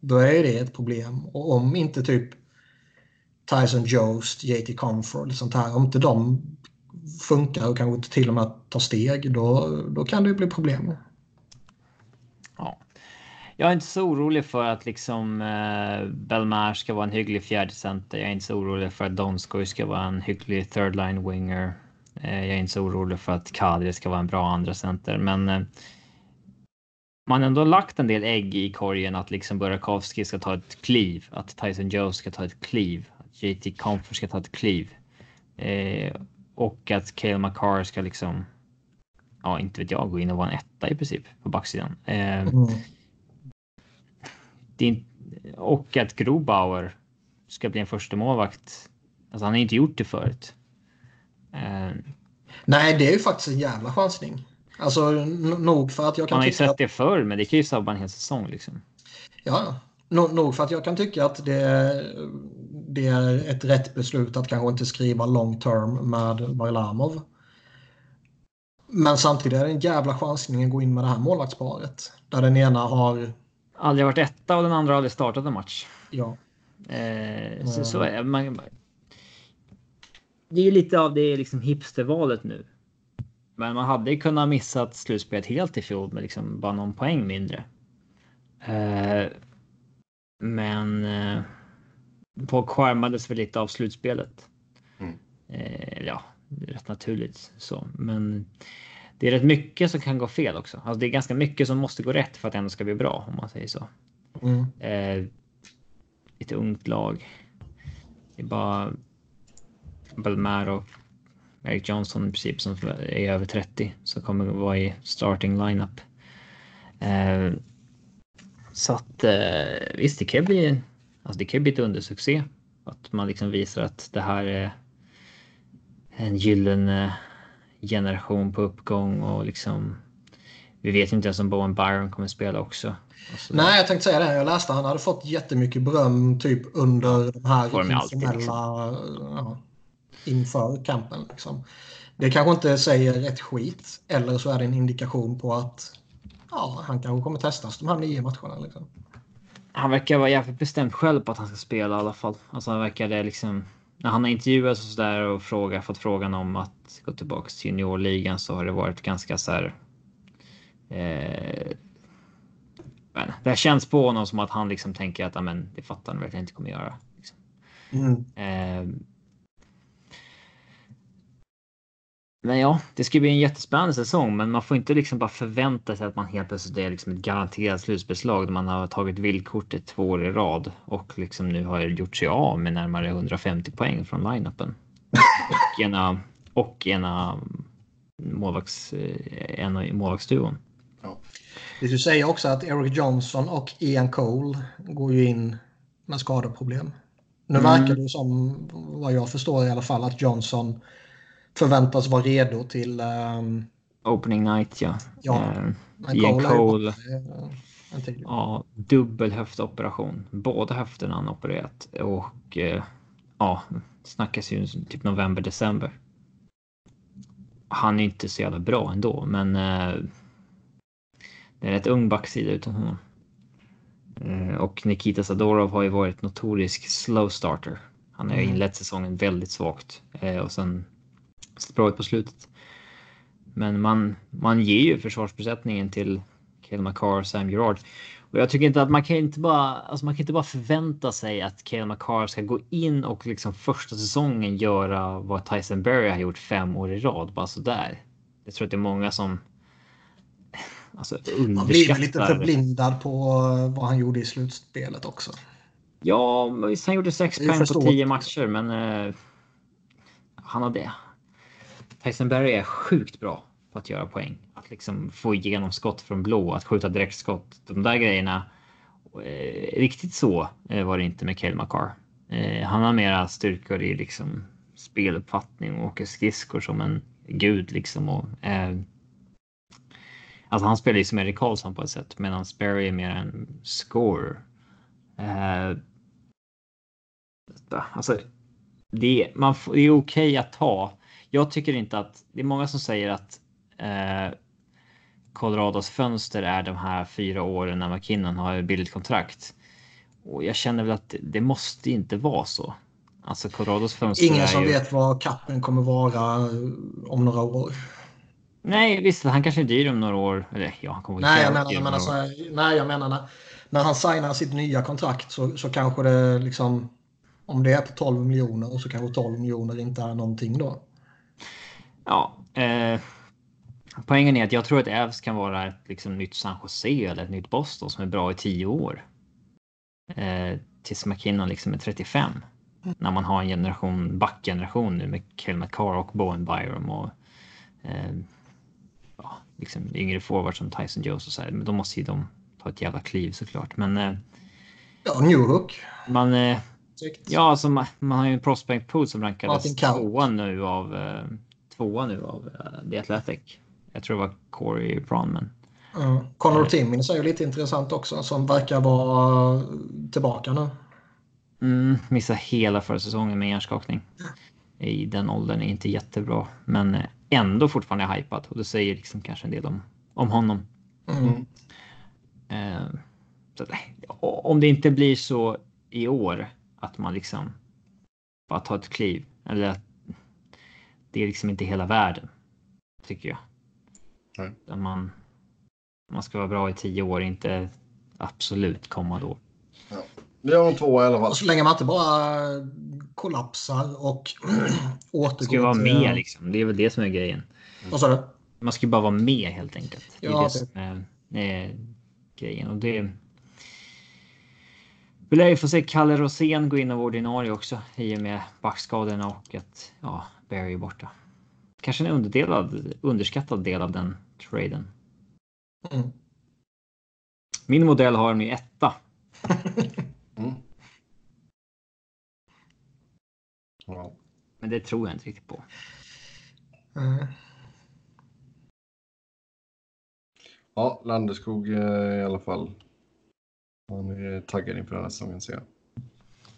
Då är ju det ett problem. Och om inte typ Tyson Jost, JT Comfort, sånt här. Om inte de funkar och kanske till och med tar steg, då, då kan det ju bli problem. Jag är inte så orolig för att liksom eh, Belmar ska vara en hygglig fjärde center. Jag är inte så orolig för att Donskoj ska vara en hygglig third line winger. Eh, jag är inte så orolig för att Kadri ska vara en bra andra center, men eh, man har ändå lagt en del ägg i korgen att liksom Burakovsky ska ta ett kliv, att Tyson Joe ska ta ett kliv, att JT Comfort ska ta ett kliv. Eh, och att Cale McCarr ska liksom, ja inte vet jag, gå in och vara en etta i princip på backsidan. Eh, mm det, och att Grobauer ska bli en första målvakt. Alltså han har inte gjort det förut. Eh, Nej, det är ju faktiskt en jävla chansning. Alltså nog för att jag kan Man har ju sett att... det förr, men det kan ju sabba en hel säsong liksom. Ja, nog för att jag kan tycka att det är, det är ett rätt beslut att kanske inte skriva long term med Varlamov. Men samtidigt är det en jävla chansning att gå in med det här målvaktsparet. Där den ena har... Aldrig varit etta och den andra har aldrig startat en match. Ja. Eh, så, så är man, Det är lite av det liksom hipstervalet nu. Men man hade ju kunnat missat slutspelet helt i fjol med liksom bara någon poäng mindre. Eh, men eh, folk skärmades väl lite av slutspelet. Mm. Eh, ja, rätt naturligt så. Men det är rätt mycket som kan gå fel också. Alltså det är ganska mycket som måste gå rätt för att det ändå ska bli bra om man säger så. Mm. Eh, ett ungt lag. Det är bara Belmar och Eric Johnson i princip som är över 30 som kommer att vara i starting lineup. Eh, så att eh, visst, det kan bli, alltså det kan bli ett undersuccé. Att man liksom visar att det här är en gyllene generation på uppgång och liksom vi vet inte ens om Bowen Byron kommer spela också. Nej, jag tänkte säga det. Jag läste att han hade fått jättemycket beröm typ under de här informella... Liksom. Ja, inför kampen. Liksom. Det kanske inte säger ett skit. Eller så är det en indikation på att ja, han kanske kommer testas de här nio matcherna. Liksom. Han verkar vara jävligt bestämd själv på att han ska spela i alla fall. Alltså han verkar det liksom. När han har intervjuats och sådär och fråga, fått frågan om att gå tillbaka till juniorligan så har det varit ganska så här. Eh, men det har känts på honom som att han liksom tänker att amen, det fattar han verkligen inte kommer göra. Liksom. Mm. Eh, Men ja, det ska bli en jättespännande säsong, men man får inte liksom bara förvänta sig att man helt plötsligt är liksom ett garanterat slutspelslag där man har tagit villkortet två år i rad och liksom nu har gjort sig av med närmare 150 poäng från line-upen. och ena, och ena målvakts, en av målvaktsduon. Ja. Du säger också att Eric Johnson och Ian Cole går ju in med skadeproblem. Nu mm. verkar det som, vad jag förstår i alla fall, att Johnson förväntas vara redo till... Um... Opening night, ja. ja. Men Ian Cole. Ja, dubbel höftoperation. Båda höfterna han opererat och eh, ja, snackas ju typ november, december. Han är inte så jävla bra ändå, men eh, det är rätt ung backsida utan honom. Eh, och Nikita Sadorov har ju varit notorisk slow starter. Han har ju Mm. inlett säsongen väldigt svagt eh, och sen sett bra ut på slutet. Men man, man ger ju försvarsbesättningen till Cale Makar och Sam Gerard. Och jag tycker inte att man kan inte bara, alltså man kan inte bara förvänta sig att Cale Makar ska gå in och liksom första säsongen göra vad Tyson Berry har gjort fem år i rad, bara sådär. Jag tror att det är många som alltså, Man blir väl lite underskattar. förblindad på vad han gjorde i slutspelet också. Ja, visst han gjorde sex Det poäng på tio matcher, men eh, han har Heisenberg Tyson är sjukt bra på att göra poäng. Att liksom få igenom skott från blå, att skjuta direktskott. De där grejerna. Eh, riktigt så eh, var det inte med Cale McCarr. Eh, han har mera styrkor i liksom speluppfattning och åker skridskor som en gud liksom. Och, eh, alltså han spelar ju som Erik Karlsson på ett sätt medan Sperry är mer en scorer. Eh, alltså, det, man, det är okej att ta. Jag tycker inte att det är många som säger att eh, Colorados fönster är de här fyra åren när McKinnon har billigt kontrakt. Och jag känner väl att det, måste inte vara så. Alltså Colorados fönster Ingen som ju... vet vad kappen kommer vara eh, om några år. Nej, visst, han kanske är dyr om några år. Eller ja, han kommer Nej, jag menar, jag menar, här, nej, jag menar när, när han signar sitt nya kontrakt så, så kanske det liksom om det är på 12 miljoner och så kanske 12 miljoner inte är någonting då. Ja, eh, poängen är att jag tror att Evs kan vara ett liksom, nytt San Jose eller ett nytt Boston som är bra i tio år. Eh, tills McKinnon liksom är 35. När man har en generation, backgeneration nu med Kel McCarr och Bowen Byram och eh, ja, liksom yngre forwards som Tyson Jones och så här. Men då måste ju de ta ett jävla kliv såklart. Men eh, Ja, Newhook. man, eh. Ja, alltså man, man har ju en prospect pool som rankades tvåa nu av eh, tvåa nu av eh, The Athletic. Jag tror det var Corey Bronman. Ja. Connor Timmins är ju lite intressant också som verkar vara tillbaka nu. Mm, missade hela förra säsongen med hjärnskakning. I den åldern är inte jättebra, men eh, ändå fortfarande hypad och det säger liksom kanske en del om, om honom. Mm. Eh, så, om det inte blir så i år att man liksom bara tar ett kliv eller att det är liksom inte hela världen. Tycker jag. Nej. Där man, man ska vara bra i tio år, inte absolut komma då. Vi har en tvåa i alla fall. Så länge man inte bara kollapsar och återgår Det ska vara till- med liksom. Det är väl det som är grejen. Vad sa du? Man ska ju bara vara med helt enkelt. Det är Ja, det det- som är, är grejen. Och det... Vi lär ju få se Kalle Rosén gå in av ordinarie också i och med backskadorna och att ja, Barry är borta. Kanske en underdelad, underskattad del av den traden. Mm. Min modell har en i etta. Mm. Ja. Men det tror jag inte riktigt på. Mm. ja, Landeskog eh, i alla fall. Han är taggad inför den här säsongen ser jag.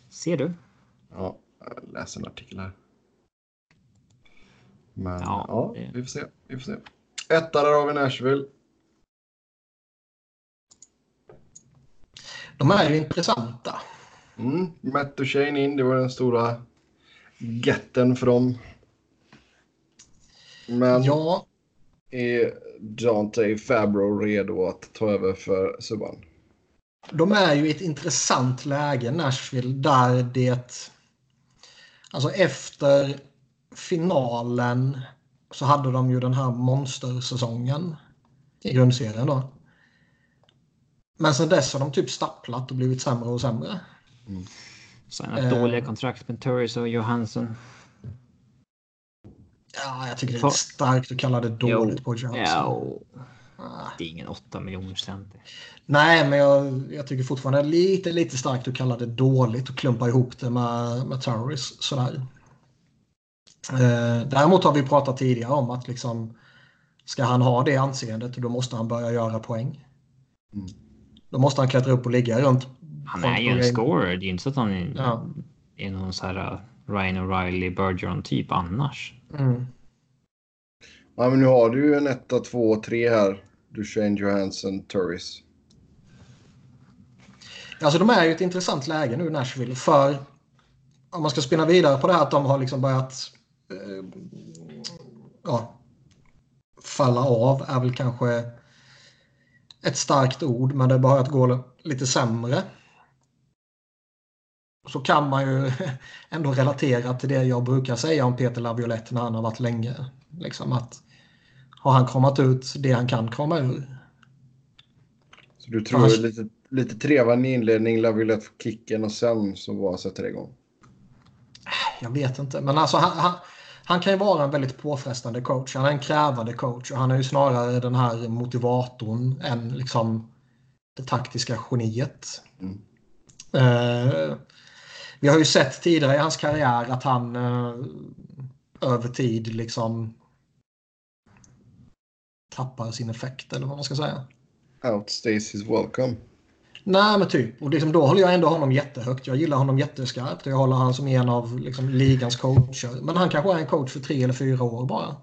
Ser du? Ja, jag läser en artikel här. Men Ja, ja, det- vi får se. Vi får se. Etta där har vi Nashville. De är ju intressanta. Mm. Matt Duchene in, det var den stora getten för dem. Men Ja, är Dante Fabro redo att ta över för Subban? De är ju i ett intressant läge, Nashville, där det... Alltså efter finalen så hade de ju den här monstersäsongen i grundserien då. Men sen dess har de typ stapplat och blivit sämre och sämre. Signat Eh. dåliga kontrakt med Turris och Johansson. Ja, jag tycker det är starkt att kalla det dåligt Jo. på Johansson. Ja, och Ah. Det är ingen 8 miljoners center. Nej, men jag, jag tycker fortfarande lite, lite starkt att kalla det dåligt och klumpa ihop det med, med Turris sådär. Eh, däremot har vi pratat tidigare om att liksom ska han ha det anseendet då måste han börja göra poäng. Mm. Då måste han klättra upp och ligga runt. Han är ju en scorer. Det är inte så att han är, Ja. är någon så här uh, Ryan O'Reilly, Bergeron typ annars. Mm. Ja, men nu har du ju en etta, två, tre här. Duchene, Johansson, Turris. Alltså de är ju ett intressant läge nu Nashville för om man ska spinna vidare på det här att de har liksom börjat eh, ja, falla av är väl kanske ett starkt ord men det har börjat gå lite sämre. Så kan man ju ändå relatera till det jag brukar säga om Peter Laviolette när han har varit länge. Liksom att har han kramat ut det han kan krama ur? Så du tror Annars- lite, lite trevande inledning, Laviolette får kicken och sen så bara sätter det igång. Jag vet inte, men alltså han, han, han kan ju vara en väldigt påfrestande coach. Han är en krävande coach och han är ju snarare den här motivatorn än liksom det taktiska geniet. Mm. Eh, vi har ju sett tidigare i hans karriär att han eh, över tid liksom tappar sin effekt eller vad man ska säga. Outstays his welcome. Nej men typ. Och liksom då håller jag ändå honom jättehögt. Jag gillar honom jätteskarpt. och Jag håller han som en av liksom, ligans coacher. Men han kanske är en coach för tre eller fyra år bara.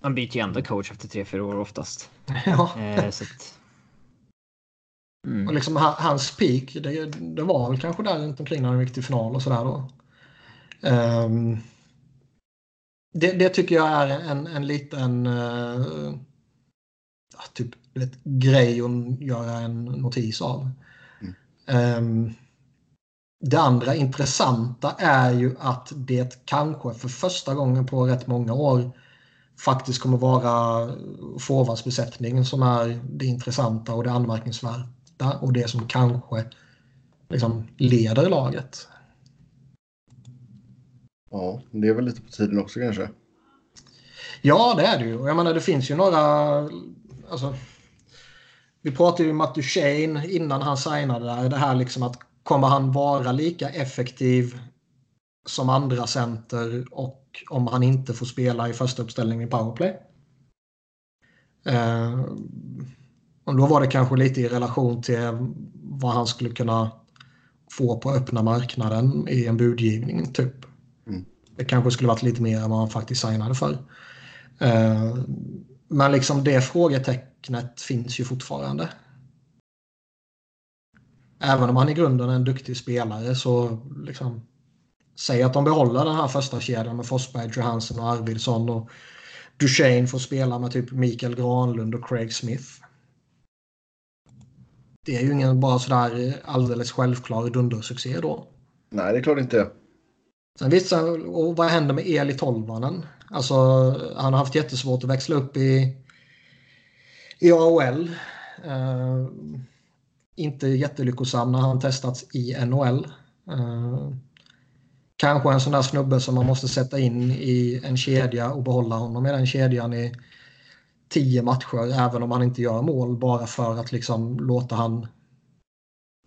Han byter ju ändå coach efter tre, fyra år oftast. Ja. Eh, så att... Och mm. liksom ha- hans peak, det, det var väl kanske där runt omkring när han gick till final och sådär då. Ehm, det, det tycker jag är en, en liten ja, typ, vet, grej att göra en notis av. Mm. Ehm, det andra intressanta är ju att det kanske för första gången på rätt många år faktiskt kommer vara forwardsbesättningen som är det intressanta och det anmärkningsvärda och det som kanske liksom leder laget. Ja, det är väl lite på tiden också kanske. Ja, det är det ju. Jag menar, det finns ju några... Alltså, vi pratade ju med Matt Duchene innan han signade där. Det här liksom att kommer han vara lika effektiv som andra center och om han inte får spela i första uppställningen i powerplay? Eh, och då var det kanske lite i relation till vad han skulle kunna få på öppna marknaden i en budgivning typ. Det kanske skulle varit lite mer än vad han faktiskt signade för. Eh, men liksom det frågetecknet finns ju fortfarande. Även om han i grunden är en duktig spelare så liksom Säg att de behåller den här första kedjan med Forsberg, Johansson och Arvidsson och Duchene får spela med typ Mikael Granlund och Craig Smith. Det är ju ingen bara sådär alldeles självklar dundersuccé då. Nej, det är klart inte. Sen vissa, och vad händer med Eli Tolvanen? Alltså, han har haft jättesvårt att växla upp i, i AHL. Uh, eh, inte jättelyckosam när han testats i NHL. Uh, eh, kanske en sån där snubbe som man måste sätta in i en kedja och behålla honom i den kedjan i tio matcher även om han inte gör mål bara för att liksom låta han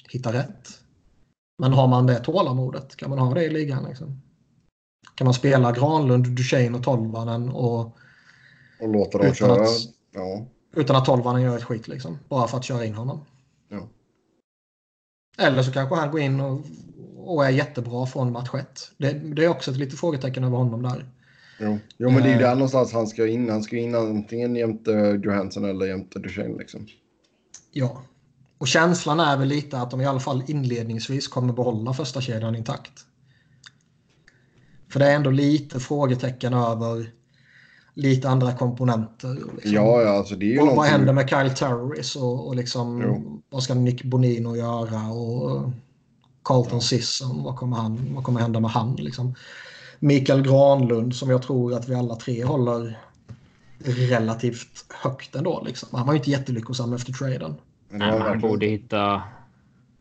hitta rätt. Men har man det tålamodet? Kan man ha det i ligan? Liksom? Kan man spela Granlund, Duchene och Tolvanen och, Och låta dem Utan köra. att- Ja. utan att Tolvanen gör ett skit? Liksom, bara för att köra in honom. Ja. Eller så kanske han går in och, och är jättebra från match ett. Det, det är också ett litet frågetecken över honom där. Jo. jo, men det är ju Eh. där någonstans han ska in. Han ska in antingen jämte Johansson eller jämte Duchene liksom. Ja. Och känslan är väl lite att de i alla fall inledningsvis kommer behålla första kedjan intakt. För det är ändå lite frågetecken över lite andra komponenter. Liksom. Ja, ja, alltså det är ju vad, vad händer med Kyle Turris och, och liksom, Jo. vad ska Nick Bonino göra? Och Carlton Sisson, vad kommer, han, vad kommer hända med han? Liksom? Mikael Granlund som jag tror att vi alla tre håller relativt högt ändå. Liksom. Han var ju inte jättelyckosam efter traden. Nej, han verkligen- borde hitta.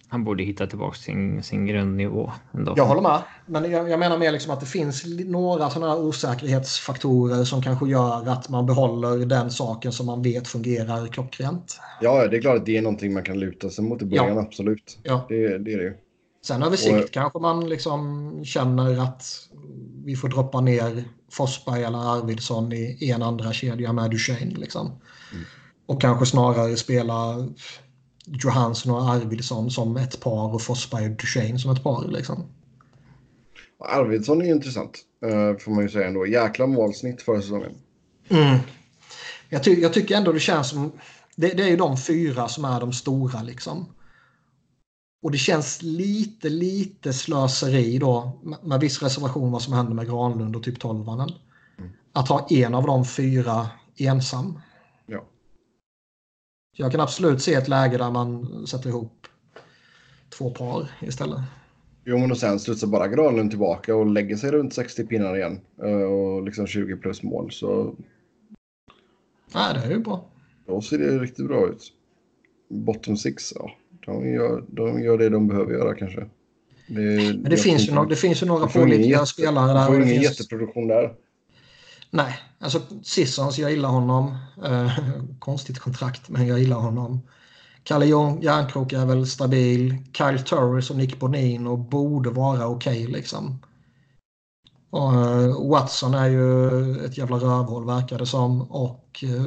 Han borde hitta tillbaka sin, sin grundnivå ändå. Jag håller med. Men jag, jag menar mer liksom att det finns några sådana här osäkerhetsfaktorer som kanske gör att man behåller den saken som man vet fungerar klockrent. Ja, ja, det är klart att det är någonting man kan luta sig mot i början, absolut. Ja. Det, det är det ju. Sen över sikt och, kanske man liksom känner att vi får droppa ner Forsberg eller Arvidsson i en andra kedja med Duchene. Liksom. Mm. Och kanske snarare spela Johansson och Arvidsson som ett par och Forsberg och Duchene som ett par. Liksom. Arvidsson är ju intressant, eh, får man ju säga ändå. Jäkla målsnitt förra säsongen. Mm. Jag, ty jag, tycker ändå det känns som... Det, det, är ju de fyra som är de stora liksom. Och det känns lite, lite slöseri då med, med viss reservation vad som händer med Granlund och typ 12 mm. Att ha en av de fyra ensam. Ja. Jag kan absolut se ett läge där man sätter ihop två par istället. Jo, men och sen studsar bara Granlund tillbaka och lägger sig runt 60 pinnar igen. Eh, och liksom 20 plus mål. Så... Nej, det är ju bra. Då ser det riktigt bra ut. Bottom six, ja. De gör, de gör det de behöver göra kanske. Det, men det finns, ju det finns ju några pålitliga spelare där. Du får ingen finns... jätteproduktion där. Nej, alltså Sissons, jag gillar honom. Eh, konstigt kontrakt, men jag gillar honom. Kalle Järnkrok är väl stabil. Kyle Turris och Nick Bonino borde vara okej okay, liksom. Och, uh, Watson är ju ett jävla rövhål verkar det som. Och, uh,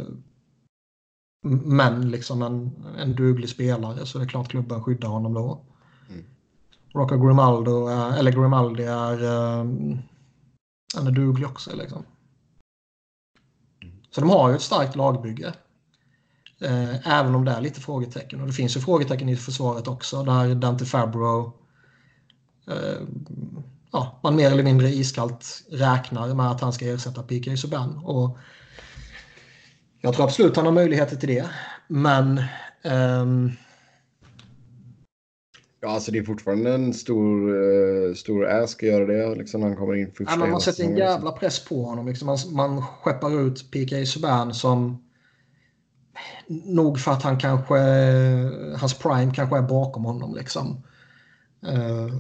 men liksom en, en duglig spelare så det är klart klubben skyddar honom då. Mm. Rocco Grimaldo, är, eller Grimaldi är, uh, han är duglig också liksom. Så de har ju ett starkt lagbygge. Eh, även om det är lite frågetecken. Och det finns ju frågetecken i försvaret också där Dante Fabro eh, ja, man mer eller mindre iskallt räknar med att han ska ersätta PK Subban. Och jag tror absolut han har möjligheter till det. Men ehm... Ja, alltså det är fortfarande en stor, uh, stor ass ska göra det. Liksom han kommer in första ja, Man sätter en jävla press på honom. Liksom man, man skeppar ut PK Subban som nog för att han kanske, hans prime kanske är bakom honom liksom. Uh,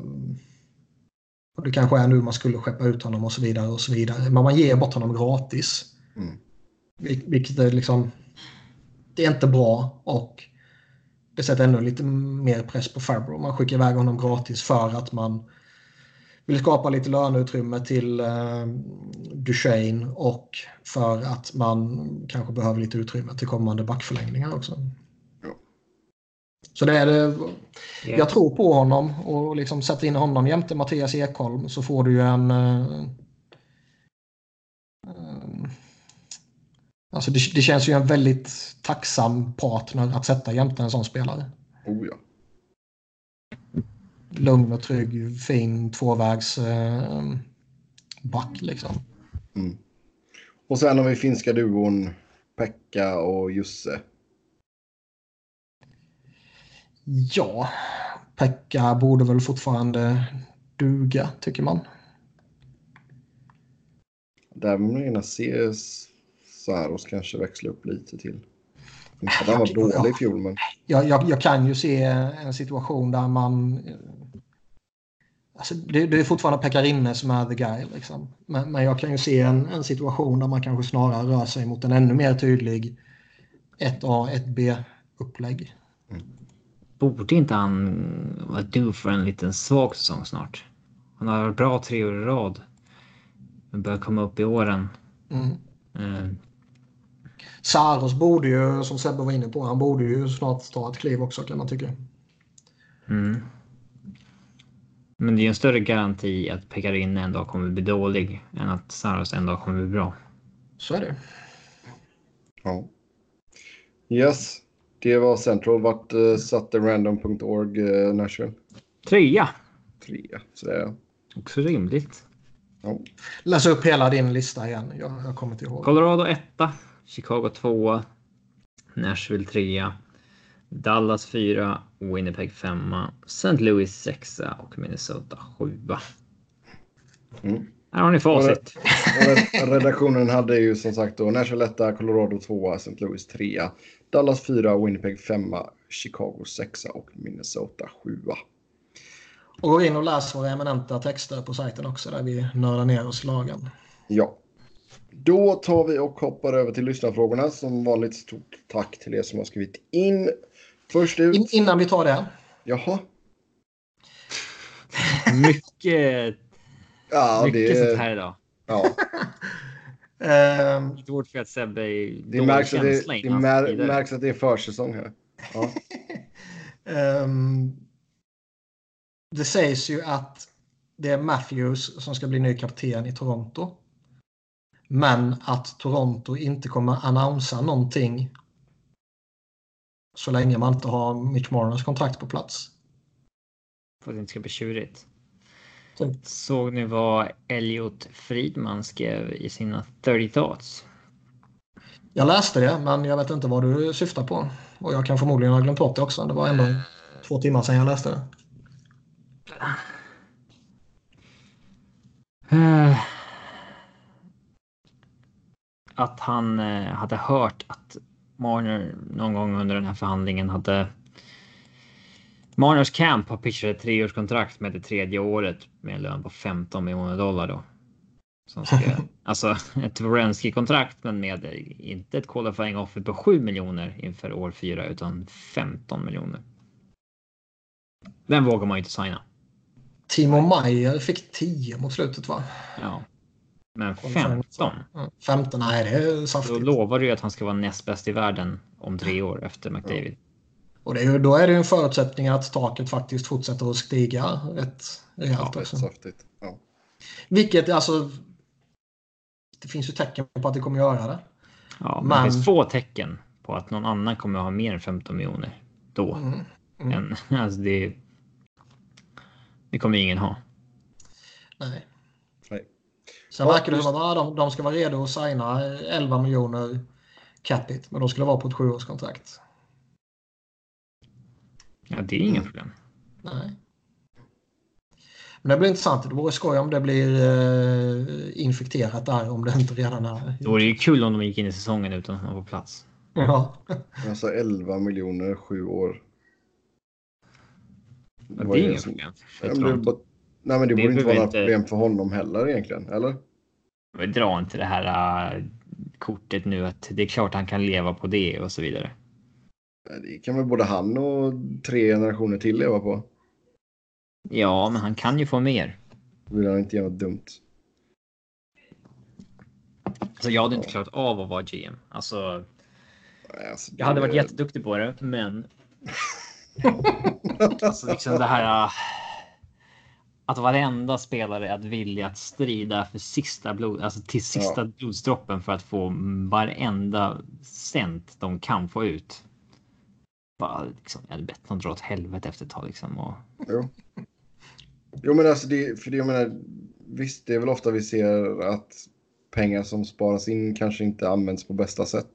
och det kanske är nu man skulle skeppa ut honom och så vidare och så vidare. Men man ger bort honom gratis. Mm. vilket är liksom, det är inte bra och det sätter ännu lite mer press på Fabro. Man skickar iväg honom gratis för att man vill skapa lite löneutrymme till eh, Duchene och för att man kanske behöver lite utrymme till kommande backförlängningar också. Ja. Så det är det. Jag tror på honom och liksom sätter in honom jämte Mattias Ekholm så får du ju en eh, Alltså det, det, känns ju en väldigt tacksam partner att sätta jämte en sån spelare. Oh ja lugn och trygg, fin tvåvägs eh, back liksom. Mm. Och sen har vi finska duon Pekka och Jusse. Ja, Pekka borde väl fortfarande duga, tycker man. Där vill man gärna se Saros kanske växla upp lite till. Inte att han var dålig i fjol, men... Jag, jag, jag, kan ju se en situation där man Alltså, det, det, är fortfarande Pekarinne som är the guy. Liksom. Men, men, jag kan ju se en, en, situation där man kanske snarare rör sig mot en ännu mer tydlig 1A, 1B-upplägg. Mm. Borde inte han vara due för en liten svag säsong snart? Han har bra tre år i rad. Men börjar komma upp i åren. Mm. Mm. Saros borde ju, som Sebbe var inne på, han borde ju snart ta ett kliv också kan man tycka. Mm. Men det är en större garanti att Pekarin en dag kommer bli dålig än att Saros en dag kommer bli bra. Så är det. Ja. Yes, det var Central. Vart uh, satte random.org uh, Nashville? Trea. Trea, så det är Också rimligt. Ja. Läs upp hela din lista igen. Jag, jag kommer inte ihåg. Colorado etta. Chicago tvåa. Nashville trea. Dallas 4, Winnipeg 5, St. Louis 6 och Minnesota 7. Mm. Här har ni facit. redaktionen hade ju som sagt då Nashville 1, Colorado 2, St. Louis 3, Dallas 4, Winnipeg 5, Chicago 6 och Minnesota 7. Och gå in och läs våra eminenta texter på sajten också där vi nördar ner oss lagen. Ja. Då tar vi och hoppar över till lyssnarfrågorna. Som vanligt stort tack till er som har skrivit in. Först ut. In, innan vi tar det. Jaha. Mycket, Ja, mycket det, sånt här idag. ja. Ehm, Svårt för att Sebbe är det, märks att det, det mär, märks att det är försäsong här. Ja. ehm, det sägs ju att det är Matthews som ska bli ny kapten i Toronto. Men att Toronto inte kommer annonsa någonting så länge man inte har Mitch Marners kontrakt på plats. För att det inte ska bli tjurigt. Typ. Såg ni vad Elliot Friedman skrev i sina 30 thoughts? Jag läste det, men jag vet inte vad du syftar på. Och jag kan förmodligen ha glömt bort det också. Det var ändå två timmar sedan jag läste det. Eh, Att han eh, hade hört att Marner någon gång under den här förhandlingen hade Marners Camp har pitchat ett treårskontrakt med det tredje året med en lön på 15 miljoner dollar då. Som ska, alltså ett Wrensky-kontrakt men med inte ett qualifying offer på 7 miljoner inför år fyra utan 15 miljoner. Den vågar man ju inte signa. Timo Meyer fick 10 mot slutet va? Ja. Men 15? Ja, 15, nej det är Då saftigt. lovar du ju att han ska vara näst bäst i världen om tre år efter McDavid. Och det är ju, då är det ju en förutsättning att taket faktiskt fortsätter att stiga rätt rejält Rätt också. saftigt. Ja. Vilket alltså... Det finns ju tecken på att det kommer göra det. Ja, men Men- det finns få tecken på att någon annan kommer att ha mer än 15 miljoner då. Mm. Mm. Än, alltså det, det kommer ingen ha. Nej. Sen Ja, verkar det som att de, de ska vara redo att signa 11 miljoner capita. Men de skulle vara på ett sjuårskontrakt. Ja, det är inga problem. Nej. Men det blir intressant. Det vore skoj om det blir eh, infekterat där om det inte redan är. Det vore ju kul om de gick in i säsongen utan att ha på plats. Ja. Alltså 11 miljoner, sju år. Ja, det är som- problem. Ja, För Nej men det Det borde inte vara några problem för honom heller egentligen, eller? Men Dra inte det här äh, kortet nu att det är klart han kan leva på det och så vidare. Det kan väl både han och tre generationer till leva på. Ja, men han kan ju få mer. Vill han inte göra något dumt. Alltså, jag hade inte klarat av att vara GM. Alltså, alltså, jag hade det- varit jätteduktig på det, men. alltså liksom det här. äh, Att varenda spelare att vilja att strida för sista blod, alltså till sista Ja. blodsdroppen för att få varenda cent de kan få ut. Bara liksom, jag hade bett dem dra åt helvete efter ett tag liksom. Och, Jo. Jo men alltså det, för det jag menar, visst det är väl ofta vi ser att pengar som sparas in kanske inte används på bästa sätt.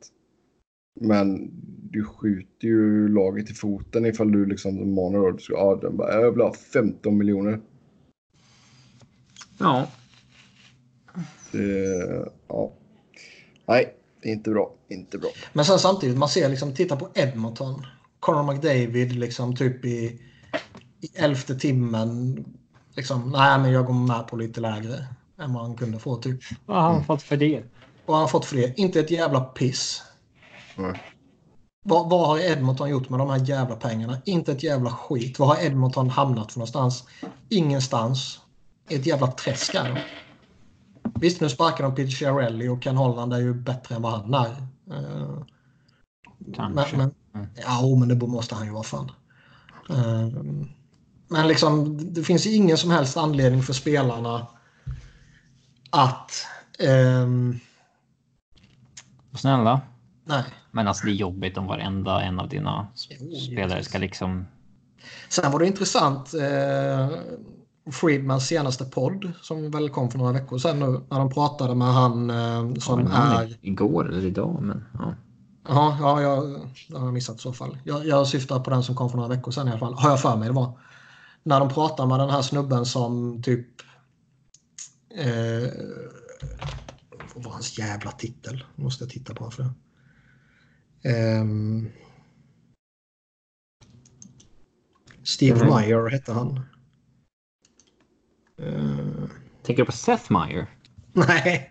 Men du skjuter ju laget i foten ifall du liksom manar och du ska, ja, den bara, jag vill ha 15 miljoner. Ja, Det, ja. Nej, det är inte bra. Inte bra. Men sen samtidigt, man ser liksom, titta på Edmonton. Conor McDavid liksom typ i, i elfte timmen. Liksom, nej men jag går med på lite lägre än vad han kunde få typ. vad har han fått för det? Han har fått fler. Inte ett jävla piss. Nej. Vad, vad har Edmonton gjort med de här jävla pengarna? Inte ett jävla skit. Vad har Edmonton hamnat för någonstans? Ingenstans. Ett jävla träsk är de. Visst, nu sparkar de Peter Chiarelli och Ken Holland är ju bättre än vad han är. Eh, Kanske. Men, Mm. men, ja, men det måste han ju vara fan. Eh, Men liksom, det finns ingen som helst anledning för spelarna att... ehm, Snälla. nej. Men alltså det är jobbigt om varenda en av dina Jo, spelare ska liksom. Sen var det intressant. Eh, Friedmans senaste podd som väl kom för några veckor sedan nu. När de pratade med han eh, som Ja, han är... Igår eller idag, men ja. Ja, ja jag, har jag missat i så fall. Jag, jag syftar på den som kom för några veckor sedan i alla fall. Har jag för mig det var. När de pratar med den här snubben som typ... Eh, vad var hans jävla titel? Måste jag titta på för det. Ehm, Steve Mhm. Meyer hette han. Eh, Tänker du på Seth Meyer? Nej,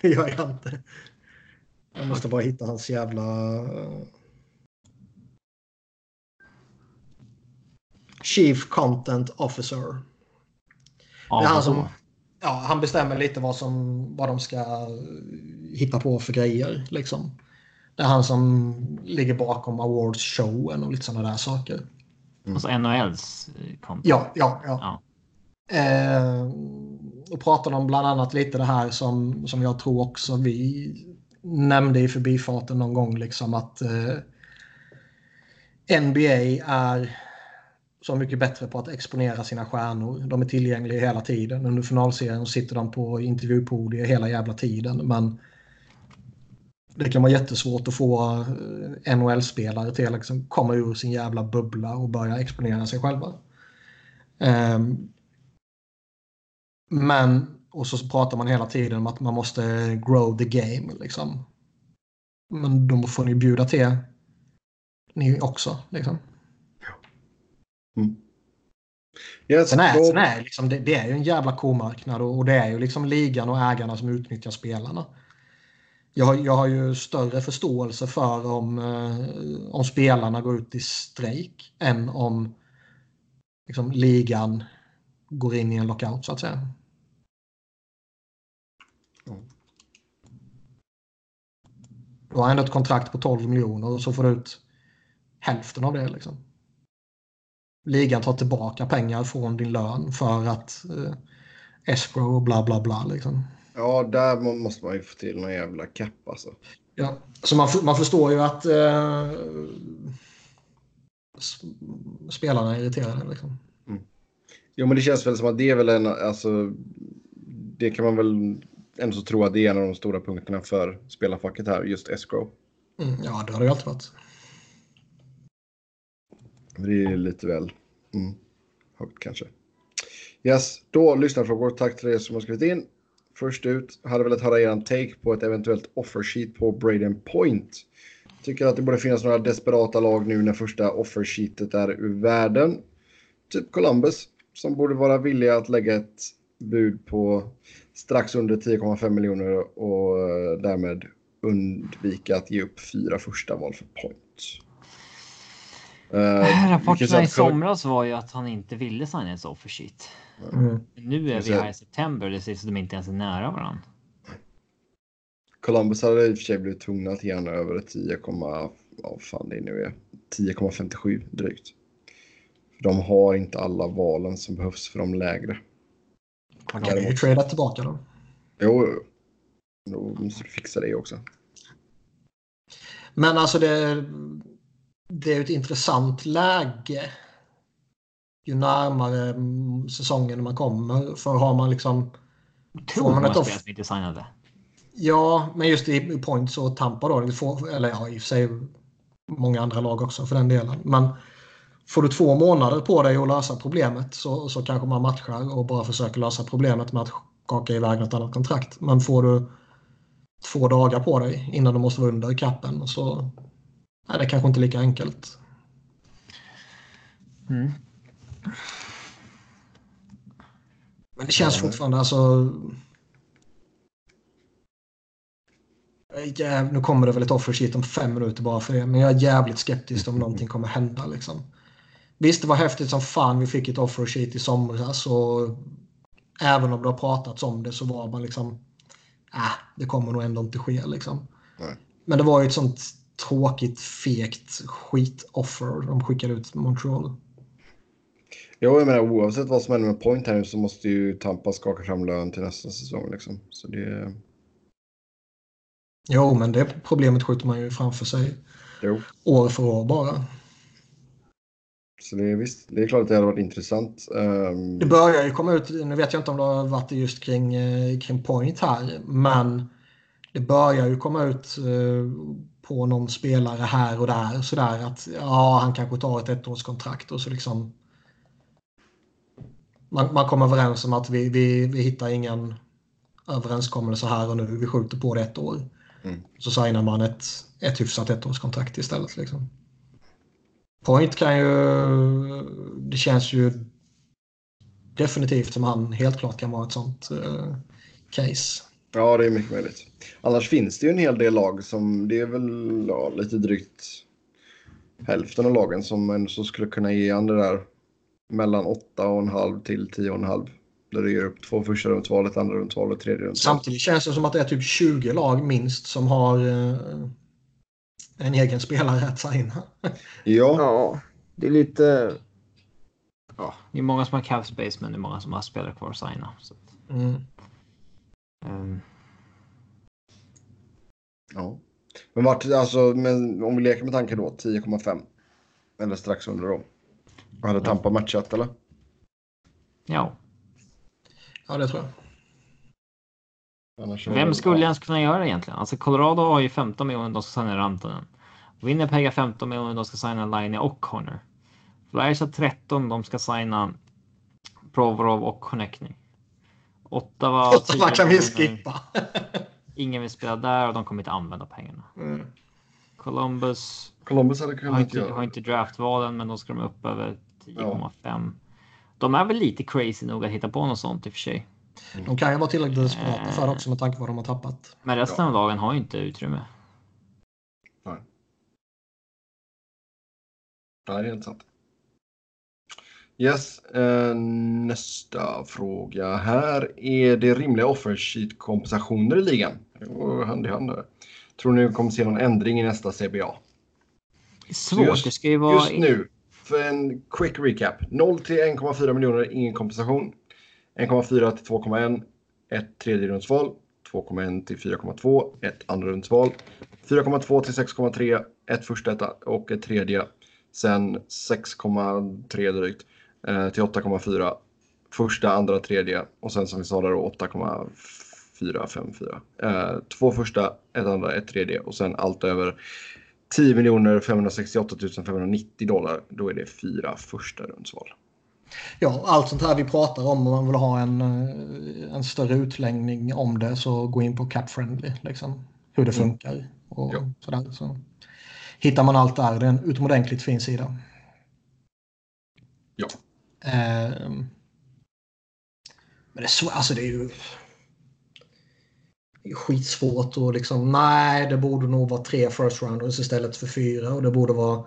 det gör jag inte. Jag måste bara hitta hans jävla... Chief Content Officer. det är han som ja, han bestämmer lite vad, som, vad de ska hitta på för grejer. Liksom. Det är han som ligger bakom awards-showen och lite sådana där saker. Mm. Alltså NHLs konto? Ja, ja, ja. ja. Eh, och pratade om bland annat lite det här som, som jag tror också vi nämnde i förbifarten någon gång. Liksom att eh, NBA är så mycket bättre på att exponera sina stjärnor. De är tillgängliga hela tiden. Under finalserien sitter de på intervjupodier hela jävla tiden. Men det kan vara jättesvårt att få eh, NHL-spelare till att liksom komma ur sin jävla bubbla och börja exponera sig själva. Um, men, och så pratar man hela tiden om att man måste grow the game. Liksom. Men då får ni bjuda till ni också. Liksom. Mm. Yes, sen är, sen är liksom, det, det, är ju en jävla komarknad och, och, det är ju liksom ligan och ägarna som utnyttjar spelarna. Jag har, jag har ju större förståelse för om, eh, om spelarna går ut i strejk än om liksom, ligan går in i en lockout så att säga. Du har ändå ett kontrakt på 12 miljoner och så får du ut hälften av det. Liksom ligan tar tillbaka pengar från din lön för att eh, escrow och bla bla bla. Liksom. Ja, där måste man ju få till någon jävla cap alltså. Ja, så man, man förstår ju att eh, spelarna är irriterade. Liksom. Mm. Jo, men det känns väl som att det är väl en, alltså, det kan man väl ändå så tro att det är en av de stora punkterna för spelarfacket här, just escrow. Mm, ja, det har det ju alltid varit. Det är lite väl mm, högt kanske. Yes, då lyssnarfrågor. Tack till er som har skrivit in. Först ut, hade velat höra er take på ett eventuellt offersheet på Braden Point. Tycker att det borde finnas några desperata lag nu när första offersheetet är ur världen. Typ Columbus, som borde vara villiga att lägga ett bud på strax under 10,5 miljoner och eh, därmed undvika att ge upp fyra första val för Point. Uh, Rapporterna i somras var ju att han inte ville signa ett offer sheet. Mm. Nu är vi här i september och det ser ut som de inte ens är nära varandra. Columbus hade i och för sig blivit tvungna att ge honom över 10, vad fan det nu är, 10,57 drygt. De har inte alla valen som behövs för de lägre. Man kan ju trada tillbaka dem. Jo, då måste du fixa det också. Men alltså det det är ett intressant läge ju närmare säsongen man kommer. För har man liksom... Tror man ett off... inte signade. Ja, men just i Points och Tampa då. Får, eller ja, i och för sig många andra lag också för den delen. Men får du två månader på dig att lösa problemet så, så kanske man matchar och bara försöker lösa problemet med att skaka iväg något annat kontrakt. Men får du två dagar på dig innan du måste vara under kappen så Nej, det är kanske inte lika enkelt. Mm. Men det känns fortfarande alltså... Jäv, nu kommer det väl ett offer om fem minuter bara för det. Men jag är jävligt skeptisk om någonting kommer hända. Liksom. Visst, det var häftigt som fan vi fick ett offer i somras. Och även om det har pratats om det så var man liksom... Äh, det kommer nog ändå inte ske liksom. Men det var ju ett sånt tråkigt, fegt skit-offer de skickade ut Montreal. Ja, jag menar oavsett vad som händer med Point här nu så måste ju Tampa skaka fram lön till nästa säsong. Liksom. Så det... Jo, men det problemet skjuter man ju framför sig jo. år för år bara. Så det är visst, det är klart att det hade varit intressant. Um... Det börjar ju komma ut, nu vet jag inte om det har varit just kring, eh, kring Point här, men det börjar ju komma ut eh, på någon spelare här och där. Sådär att ja, han kanske tar ett ettårskontrakt och så liksom man, man kommer överens om att vi, vi, vi hittar ingen överenskommelse här och nu. Vi skjuter på det ett år. Mm. Så signar man ett, ett hyfsat ettårskontrakt istället. Liksom. Point kan ju... Det känns ju definitivt som han helt klart kan vara ett sånt uh, case. Ja, det är mycket möjligt. Annars finns det ju en hel del lag som, det är väl ja, lite drygt hälften av lagen som, som skulle kunna ge han det där mellan 8,5 till 10,5 Där du ger upp två första rundsval, ett andra rundsval och ett tredje rundsval. Samtidigt känns det som att det är typ 20 lag minst som har eh, en egen spelare att signa. Ja, Ja, det är lite... Ja, det är många som har cap space men det är många som har spelare kvar att signa. Så, Mm. ehm, ja. Men vart, alltså, men om vi leker med tanken då, 10,5. Eller strax under då. Hade Tampa matchat eller? ja, Ja, det tror jag. Vem skulle ens kunna göra det egentligen? Alltså Colorado har ju 15 miljoner de ska signa Rantanen. Winnipeg har 15 miljoner de ska signa Line och Connor. Flyers har 13 de ska signa Provorov och Connecting. Ottawa Ottawa 10 kan vi skippa. Ingen vill spela där och de kommer inte använda pengarna. Mm. Columbus Columbus hade har inte, göra. har inte draftvalen men då ska de upp över 10,5. De är väl lite crazy nog att hitta på något sånt i och för sig. De kan ju vara tillräckligt desperata för det också med tanke på vad de har tappat. Men resten av lagen har ju inte utrymme. Ja, det är helt sant. Yes, eh, nästa fråga. Här är det rimliga offer sheet kompensationer i ligan? Det går hand i hand där. Tror ni vi kommer se någon ändring i nästa CBA? Det är svårt. just- det ska ju vara... Just nu, för en quick recap. 0 till 1,4 miljoner, ingen kompensation. 1,4 till 2,1, ett tredjerumsval. 2,1 till 4,2, ett andrarumsval. 4,2 till 6,3, ett första och ett tredje. Sen 6,3 drygt eh, till 8,4. Första, andra, tredje och sen som vi sa där 8,454. Eh, två första, ett andra, ett tredje och sen allt över 10 568 590 dollar. Då är det fyra första rundsval. Ja, allt sånt här vi pratar om, om man vill ha en, eh, en större utläggning om det så gå in på Cap Friendly. Liksom, hur det Mm. funkar och Ja. sådär. Så hittar man allt där. Det är en utomordentligt fin sida. Ja. Ehm, men det är, så, alltså det är ju det är skitsvårt och liksom nej, det borde nog vara tre first rounders istället för fyra och det borde vara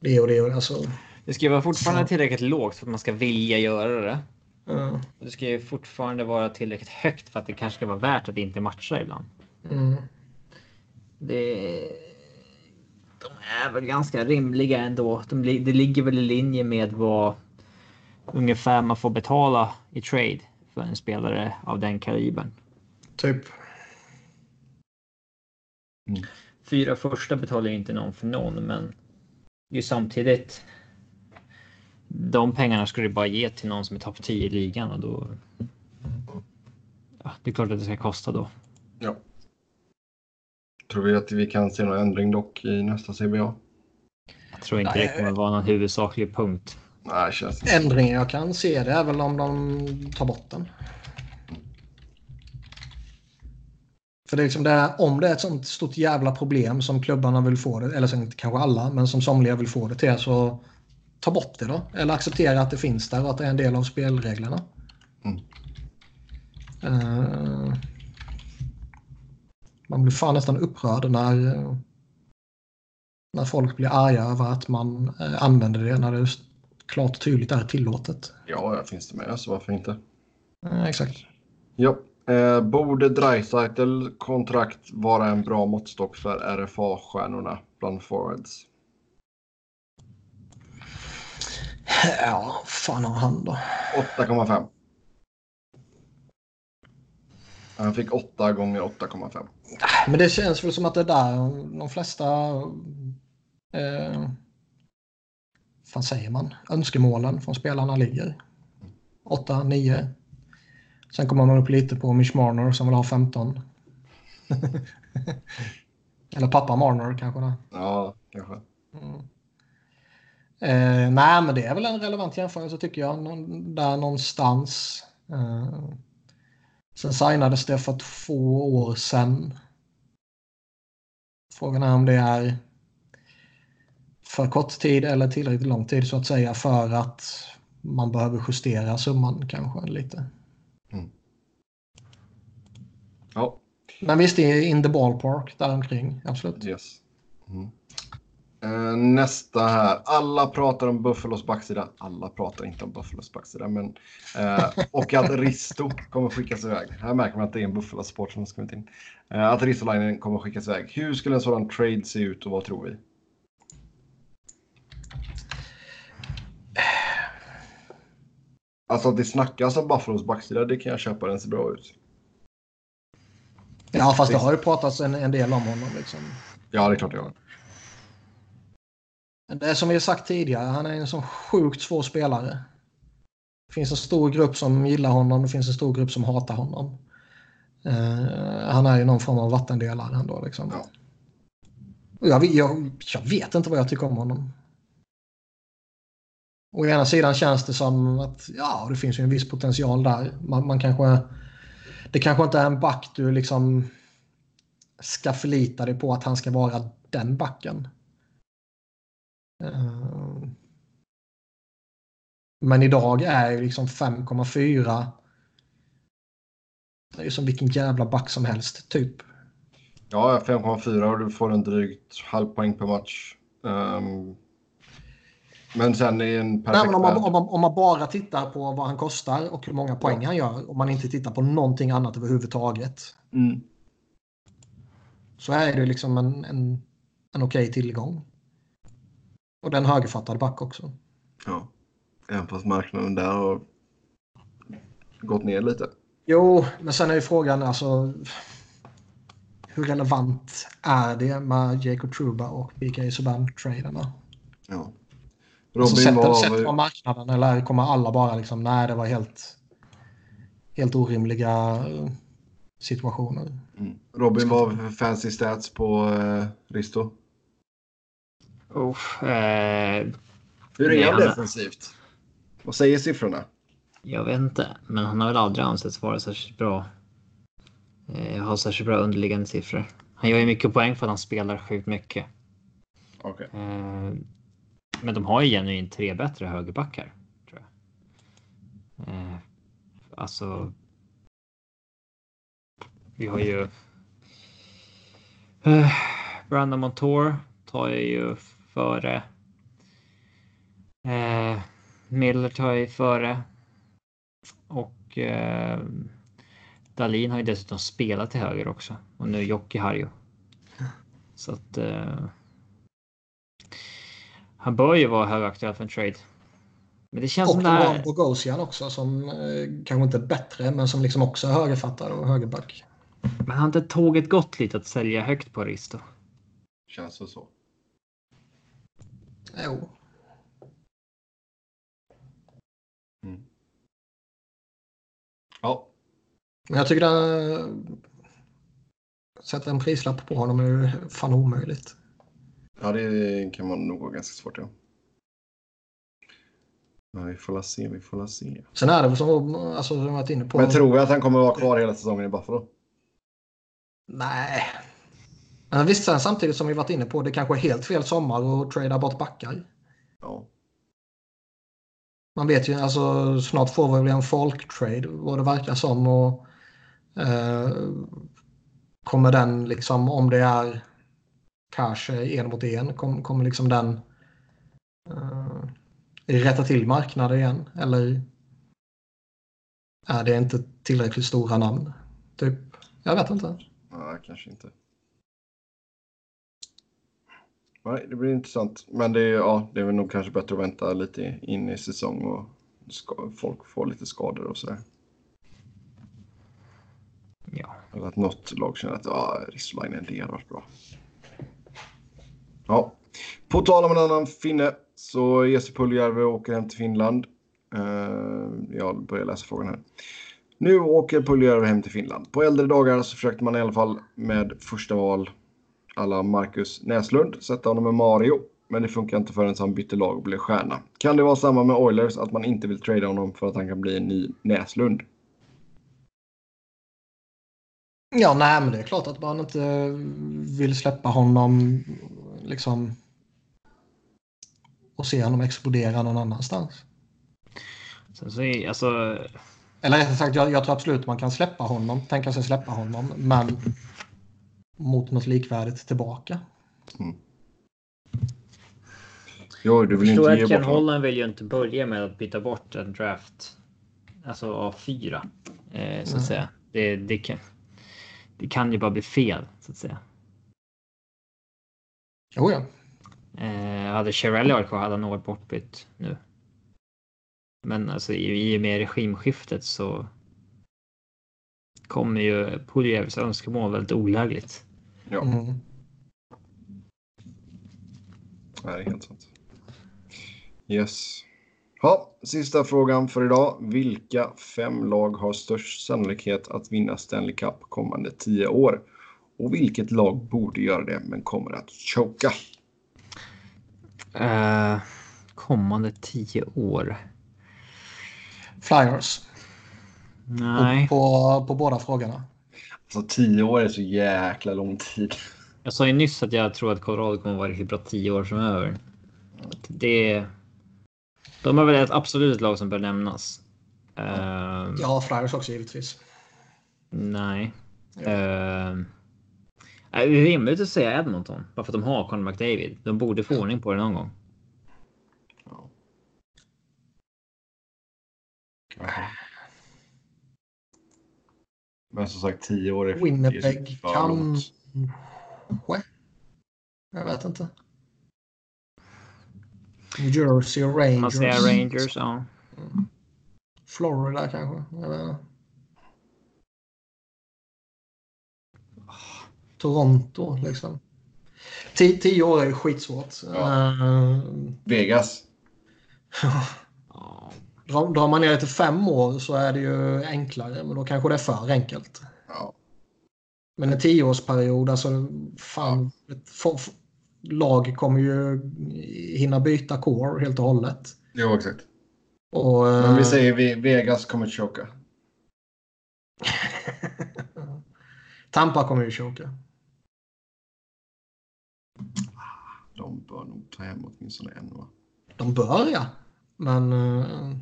det och det. Och, alltså, Det ska ju vara fortfarande Så. tillräckligt lågt för att man ska vilja göra det. Och Det ska ju fortfarande vara tillräckligt högt för att det kanske ska vara värt att inte matcha ibland. mm. Det... De är väl ganska rimliga ändå. De, det ligger väl i linje med vad ungefär man får betala i trade för en spelare av den kalibern. Typ. Fyra första betalar ju inte någon för någon, men ju samtidigt. De pengarna skulle du bara ge till någon som är topp 10 i ligan och då. Ja, det är klart att det ska kosta då. Ja. Tror vi att vi kan se någon ändring dock i nästa CBA? Jag tror inte Nej. det kommer vara någon huvudsaklig punkt. Nej, känns inte. Ändringen jag kan se det är väl om de tar bort den. För det är liksom det, är- om det är ett sånt stort jävla problem som klubbarna vill få det, eller sen kanske alla, men som somliga vill få det till så ta bort det då. Eller acceptera att det finns där och att det är en del av spelreglerna. Mm. Eh, man blir fan nästan upprörd när, när folk blir arga över att man eh, använder det när det klart och tydligt är tillåtet. Ja, finns det med så varför inte? Eh, exakt. Ja. Borde Dreisaitl kontrakt vara en bra måttstock för RFA-stjärnorna bland forwards? Ja, fan har han då? 8,5. Han fick 8 gånger 8,5. Men det känns väl som att det är där de flesta... Eh, vad säger man? Önskemålen från spelarna ligger. 8, 9. Sen kommer man upp lite på Mish Marner som vill ha 15. Eller pappa Marner kanske. Där. Ja, kanske. Mm. Eh, nej, men det är väl en relevant jämförelse tycker jag. Någon, där någonstans. Eh, sen signades det för två år sedan. Frågan är om det är för kort tid eller tillräckligt lång tid så att säga för att man behöver justera summan kanske lite. Ja, Men visst, det är in the ballpark däromkring. Absolut. yes. Mm. Eh, nästa här. Alla pratar om Buffalos backsida. Alla pratar inte om Buffalos backsida. Men, eh, och att Risto kommer skickas iväg. Här märker man att det är en Buffalo-sport som har skrivit in. Eh, att Ristolainen kommer skickas iväg. Hur skulle en sådan trade se ut och vad tror vi? Alltså att det snackas om Buffalos backsida, det kan jag köpa. Den ser bra ut. Ja, fast det har ju pratats en, en del om honom. Liksom. Ja, det är klart det har. Det är som vi sagt tidigare, han är en så sjukt svår spelare. Det finns en stor grupp som gillar honom, det finns en stor grupp som hatar honom. Uh, han är ju någon form av vattendelare ändå. Liksom. Ja. Jag, jag, jag, vet inte vad jag tycker om honom. Å ena sidan känns det som att ja, det finns ju en viss potential där. Man, man kanske, det kanske inte är en back du liksom ska förlita dig på att han ska vara den backen. Eh, men idag är ju liksom 5,4 det är ju som vilken jävla back som helst, typ. Ja, 5,4 och du får en drygt halv poäng per match. Um, men sen är en perfekt... Nej, men om, man, om, man, om, man, bara tittar på vad han kostar och hur många poäng ja. han gör, om man inte tittar på någonting annat överhuvudtaget. Mm. Så är det liksom en, en, en okej tillgång. Och den högerfattad back också. Ja, även fast marknaden där har gått ner lite. Jo, men sen är ju frågan alltså hur relevant är det med Jacob Truba och BK Subban-traderna? Ja. Robin alltså, sätter, var... sätter man marknaden eller kommer alla bara liksom, nej det var helt, helt orimliga eh, situationer. Mm. Robin, vad fancy stats på eh, Risto? Oh, eh, Hur är han defensivt? Vad säger siffrorna? Jag vet inte, men han har väl aldrig ansetts vara särskilt bra. Eh, har särskilt bra underliggande siffror. Han gör ju mycket poäng för att han spelar sjukt mycket. Okay. Eh, men de har ju genuint tre bättre högerbackar. Tror jag. Eh, alltså. Vi har ju. Eh, Brandon Montour tar ju före. Eh, Miller tar ju före. Och eh, Dalin har ju dessutom spelat till höger också. Och nu Jocke Harjo. Så att. Eh, han bör ju vara högaktuell för en trade. Men det känns och som det här... Bogosian också som eh, kanske inte är bättre men som liksom också är högerfattare och högerback. Men har inte tåget gått lite att sälja högt på Risto? Känns det så. Jo. Mm. Ja. Men jag tycker att sätta en prislapp på honom är fan omöjligt. Ja, det kan man nog vara ganska svårt. Ja. ja vi får la se, vi får la se. Sen är det som, alltså, som jag varit inne på. Men tror vi att han kommer vara kvar hela säsongen i Buffalo? Nej, men visst, sen samtidigt som vi varit inne på, det kanske är helt fel sommar att trada bort backar. Ja. Man vet ju, alltså snart får vi väl en folk-trade vad det verkar som. Och, eh, kommer den liksom, om det är kanske en mot en, kom, kommer liksom den eh, rätta till marknaden igen? Eller är det inte tillräckligt stora namn? Typ, jag vet inte. Nej, kanske inte. Nej, det blir intressant. Men det är, ja, det är väl nog kanske bättre att vänta lite in i säsong och ska, folk får lite skador och sådär. Ja. Eller att något lag känner att ja, Ristolainen, det hade varit bra. Ja. På tal om en annan finne så Jesse Puljärvi åker hem till Finland. Uh, jag börjar läsa frågan här. Nu åker Puljärvi hem till Finland. På äldre dagar så försökte man i alla fall med första val alla Marcus Näslund, sätta honom med Mario. Men det funkar inte förrän han bytte lag och blev stjärna. Kan det vara samma med Oilers, att man inte vill trada honom för att han kan bli en ny Näslund? Ja, nej, men det är klart att man inte vill släppa honom liksom och se honom explodera någon annanstans. Sen så är, alltså... Eller rättare sagt, jag, jag tror absolut man kan släppa honom, tänka sig släppa honom, men mot något likvärdigt tillbaka. Mm. Jo, du vill Förstår inte ge att Ken bort. Holland vill ju inte börja med att byta bort en draft. Alltså av fyra. Eh, så att Nej. säga. Det, det, kan, det kan ju bara bli fel så att säga. Jo, ja. Eh, hade Chirelli varit kvar hade han nog varit bortbytt nu. Men alltså i, i och med regimskiftet så kommer ju Puljevs önskemål väldigt olägligt. Ja, Mm. nej, helt sant. Yes. Ja, sista frågan för idag. Vilka fem lag har störst sannolikhet att vinna Stanley Cup kommande tio år? Och vilket lag borde göra det men kommer att choka? Eh, kommande tio år? Flyers. Nej, På, på båda frågorna. Alltså tio år är så jäkla lång tid. jag sa ju nyss att jag tror att Colorado kommer vara riktigt bra tio år framöver. Det. De är väl ett absolut lag som bör nämnas. Eh, Ja, Flyers också givetvis. Nej. Ja. Uh, det är rimligt att säga Edmonton. Bara för att de har Conor McDavid. De borde få ordning på det någon gång. Ja. Men som sagt, tio år är är Winnipeg kan... Kanske. Jag vet inte. New Jersey och Man Rangers. säger Rangers, ja. Florida kanske. Jag vet inte. Toronto liksom. Tio, tio år är skitsvårt. Ja. Eh, Vegas. Ja. drar, drar man ner det till fem år så är det ju enklare, men då kanske det är för enkelt. Ja. Men en tioårsperiod, alltså fan, ett få- f- lag kommer ju hinna byta core helt och hållet. Jo, exakt. Och, Men vi eh, säger vi, Vegas kommer choka. Tampa kommer ju choka. De bör nog ta hem åtminstone en va? De bör ja. Men... eh,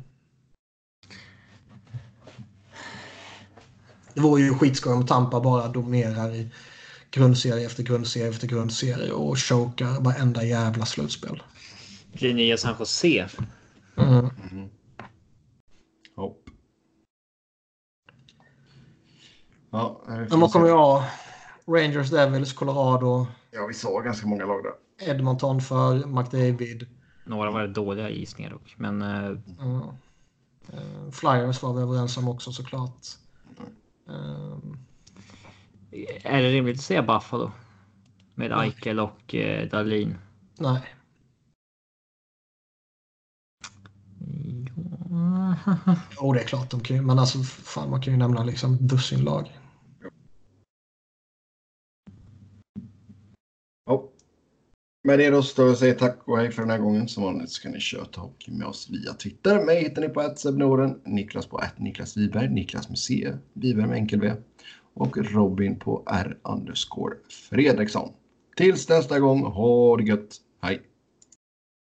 det vore ju skitskoj om Tampa bara dominerar i grundserie efter grundserie efter grundserie och chokar varenda jävla slutspel. Blir nya San Jose. Mm. Mm. Hopp. Ja, det Men vad kommer vi ha? Rangers, Devils, Colorado, Ja, vi sa ganska många lag där. Edmonton för McDavid. Några var det dåliga gissningar dock. Men eh, Ja. Eh, Flyers var vi överens om också såklart. Eh, är det rimligt att säga Buffalo? Med Eichel och eh, Dahlin. nej. Jo, det är klart de kan ju. Men alltså, fan, man kan ju nämna liksom dussin lag. Ja. Med det då så står jag och säger tack och hej för den här gången. Som vanligt så kan ni köta hockey med oss via Twitter. Mig hittar ni på attsebnoren, Niklas på att. Niklas Wiberg, Niklas Museer, Wiberg med enkel V och Robin på R underscore Fredriksson. Tills nästa gång, ha det gött. Hej!